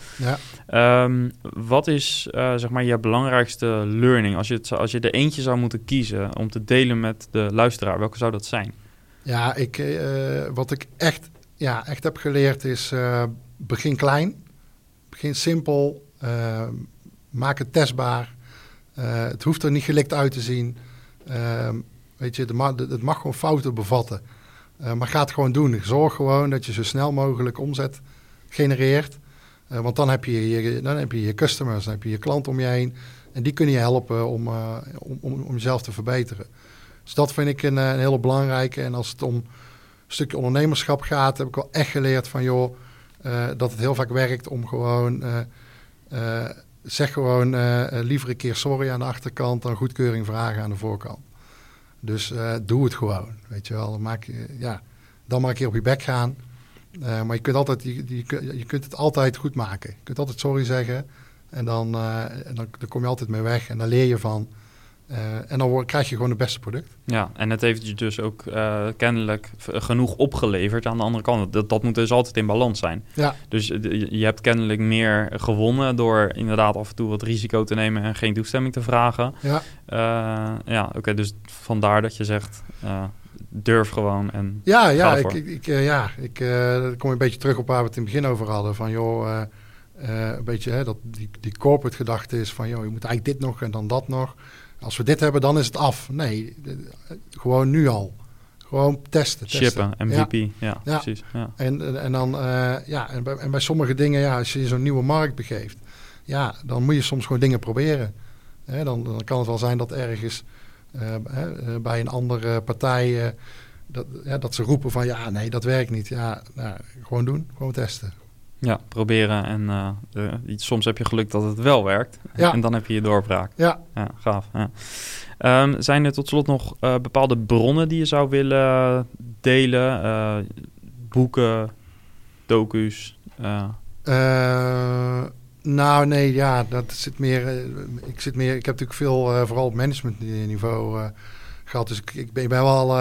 Ja. Um, wat is zeg maar je belangrijkste learning als je, het, als je er eentje zou moeten kiezen om te delen met de luisteraar? Welke zou dat zijn? Ja, ik, uh, wat ik echt, ja, echt heb geleerd is uh, begin klein. Begin simpel. Uh, maak het testbaar. het hoeft er niet gelikt uit te zien. weet je, het mag gewoon fouten bevatten. maar ga het gewoon doen. Zorg gewoon dat je zo snel mogelijk omzet genereert. want dan heb, je je, dan heb je je customers, dan heb je je klant om je heen. En die kunnen je helpen om, om, om, om jezelf te verbeteren. Dus dat vind ik een, eh, een hele belangrijke. En als het om een stukje ondernemerschap gaat, heb ik wel echt geleerd van joh, uh, dat het heel vaak werkt om gewoon, uh, zeg gewoon liever een keer sorry aan de achterkant dan goedkeuring vragen aan de voorkant. Dus doe het gewoon, weet je wel. Maak, ja, dan maar een keer op je bek gaan. maar je kunt, altijd, je, je, kunt het altijd goed maken. Je kunt altijd sorry zeggen. En dan, eh, en dan, dan kom je altijd mee weg en daar leer je van. Eh, en dan word- krijg je gewoon het beste product. Ja, en het heeft je dus ook eh, kennelijk genoeg opgeleverd aan de andere kant. Dat, dat moet dus altijd in balans zijn. Ja, Dus eh, je hebt kennelijk meer gewonnen door inderdaad af en toe wat risico te nemen en geen toestemming te vragen. ja, ja, oké, dus vandaar dat je zegt, durf gewoon en ja, ja, Ga ik, ik, ik, ja ik kom een beetje terug op waar we het in het begin over hadden. Van joh, een beetje hè, dat die, die corporate gedachte is van joh, je moet eigenlijk dit nog en dan dat nog. Als we dit hebben, dan is het af. Nee, gewoon nu al. Gewoon testen. testen. shippen. MVP. Ja, Ja. precies. Ja. En, en, dan, eh, ja, en bij, en bij sommige dingen, ja, als je in zo'n nieuwe markt begeeft, ja, dan moet je soms gewoon dingen proberen. Hè, dan, dan kan het wel zijn dat ergens eh, eh, bij een andere partij, dat, ja, dat ze roepen van, ja, nee, dat werkt niet. Ja, nou, gewoon doen, gewoon testen. Ja, proberen en eh, soms heb je geluk dat het wel werkt. Ja. En dan heb je je doorbraak. Ja, Ja, gaaf. Ja. Ehm, zijn er tot slot nog eh, bepaalde bronnen die je zou willen delen? Eh, boeken, docu's? nou, nee, ja, dat zit meer. ik zit meer. Ik heb natuurlijk veel, vooral op managementniveau eh gehad. Dus ik, ik ben, wel,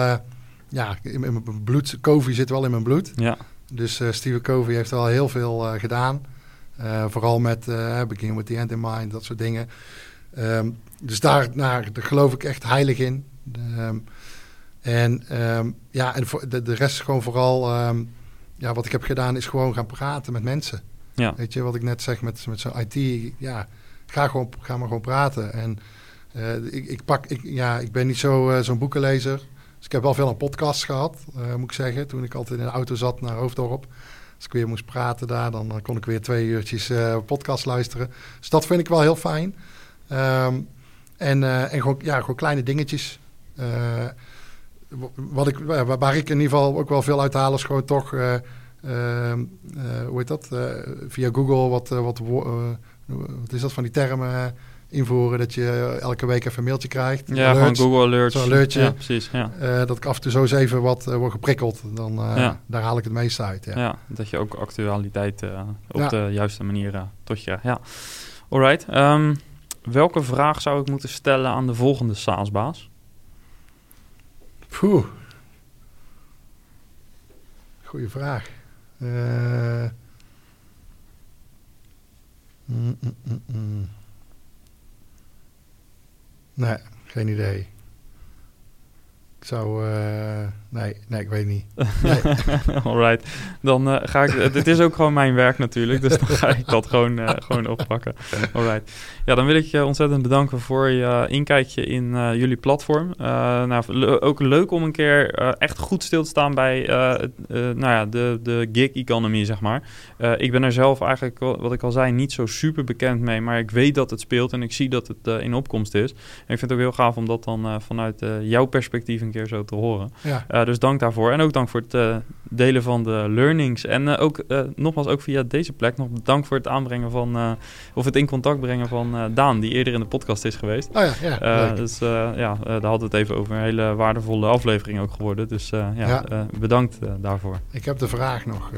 ja, in, in mijn bloed. Covey zit wel in mijn bloed. ja, Dus eh Steve Covey heeft wel heel veel eh, gedaan. Eh, vooral met Begin with the End in Mind, dat soort dingen. Ehm, dus daar, daar, daar geloof ik echt heilig in. Ehm, en ehm, ja, en voor de, de rest is gewoon vooral... ja, wat ik heb gedaan is gewoon gaan praten met mensen. ja, Weet je, wat ik net zeg met, met zo'n IT. Ja, ga, gewoon, ga maar gewoon praten. En ik, ik, pak, ik, ja, ik ben niet zo, zo'n boekenlezer. Dus ik heb wel veel aan podcasts gehad, eh, moet ik zeggen. Toen ik altijd in de auto zat naar Hoofddorp. Als ik weer moest praten daar, dan, kon ik weer twee uurtjes eh, podcast luisteren. Dus dat vind ik wel heel fijn. Ehm, en en gewoon, ja, gewoon kleine dingetjes. Eh, wat ik, waar ik in ieder geval ook wel veel uit haal, is gewoon toch... eh, ehm, eh, hoe heet dat? Eh, via Google wat, eh, wat, eh, wat is dat van die termen eh, invoeren, dat je elke week even een mailtje krijgt. ja gewoon. Google Alerts. Zo'n alertje. Ja, precies. Ja. Eh, dat ik af en toe zo eens even wat eh, word geprikkeld. Dan, eh, Ja. Daar haal ik het meeste uit. Ja. Ja. dat je ook actualiteit eh, op de juiste manier eh, tot je... Ja, alright. Ehm, welke vraag zou ik moeten stellen aan de volgende SaaS-baas? Poeh. Goeie vraag. Eh, mm, mm, mm, mm. Nee, geen idee. Ik zou... eh, nee, nee, ik weet niet. Nee. Alright, dan eh, ga ik. Dit is ook gewoon mijn werk natuurlijk, dus dan ga ik dat gewoon, eh, gewoon oppakken. Alright. Ja, dan wil ik je ontzettend bedanken voor je inkijkje in eh, jullie platform. Eh, nou, le- ook leuk om een keer eh, echt goed stil te staan bij eh, eh, nou ja, de, de gig economy, zeg maar. Eh, ik ben er zelf eigenlijk, wat ik al zei, niet zo super bekend mee, maar ik weet dat het speelt en ik zie dat het eh, in opkomst is. En ik vind het ook heel gaaf om dat dan eh, vanuit eh, jouw perspectief een keer zo te horen. Ja, Dus dank daarvoor. En ook dank voor het eh, delen van de learnings. En eh, ook eh, nogmaals, ook via deze plek, nog dank voor het aanbrengen van, of het in contact brengen van Daan, die eerder in de podcast is geweest. oh ja, ja dus ja, daar hadden we het even over. Een hele waardevolle aflevering ook geworden. Dus ja, Ja. bedankt daarvoor. Ik heb de vraag nog.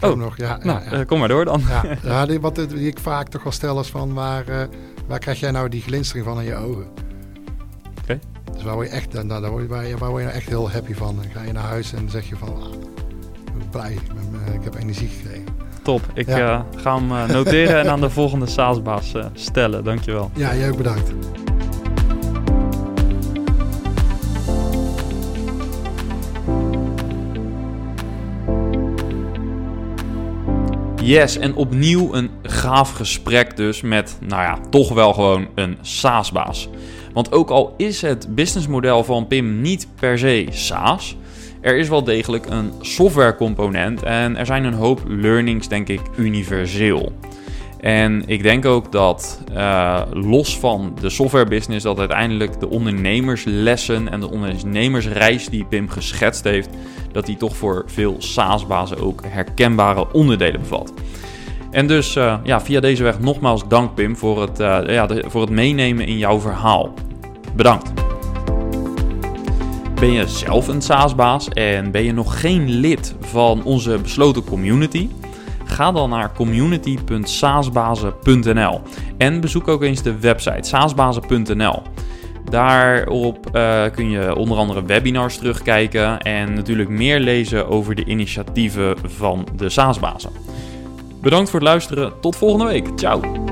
Oh, nog ja, nou, ja, kom maar door dan. Ja, die, wat die ik vaak toch wel stel is van waar, waar krijg jij nou die glinstering van in je ogen? Dus waar word je echt, daar word je, waar, word je nou echt heel happy van? Dan ga je naar huis en zeg je van, ah, ik ben blij, ik, ben, eh, ik heb energie gekregen. Top. Ik Ja. eh, ga hem eh, noteren en aan de volgende SaaS-baas stellen. Dankjewel. Ja, jij ook bedankt. Yes, en opnieuw een gaaf gesprek dus met, nou ja, toch wel gewoon een SaaS-baas. Want ook al is het businessmodel van Pim niet per se SaaS, er is wel degelijk een softwarecomponent en er zijn een hoop learnings, denk ik, universeel. En ik denk ook dat eh, los van de softwarebusiness, dat uiteindelijk de ondernemerslessen en de ondernemersreis die Pim geschetst heeft, dat die toch voor veel SaaS-bazen ook herkenbare onderdelen bevat. En dus eh, ja, via deze weg nogmaals dank Pim voor het, eh, ja, voor het meenemen in jouw verhaal. Bedankt. Ben je zelf een SaaS-baas en ben je nog geen lid van onze besloten community? Ga dan naar community.saasbazen.nl en bezoek ook eens de website saasbazen.nl. Daarop uh, kun je onder andere webinars terugkijken en natuurlijk meer lezen over de initiatieven van de SaaSbazen. Bedankt voor het luisteren. Tot volgende week. Ciao.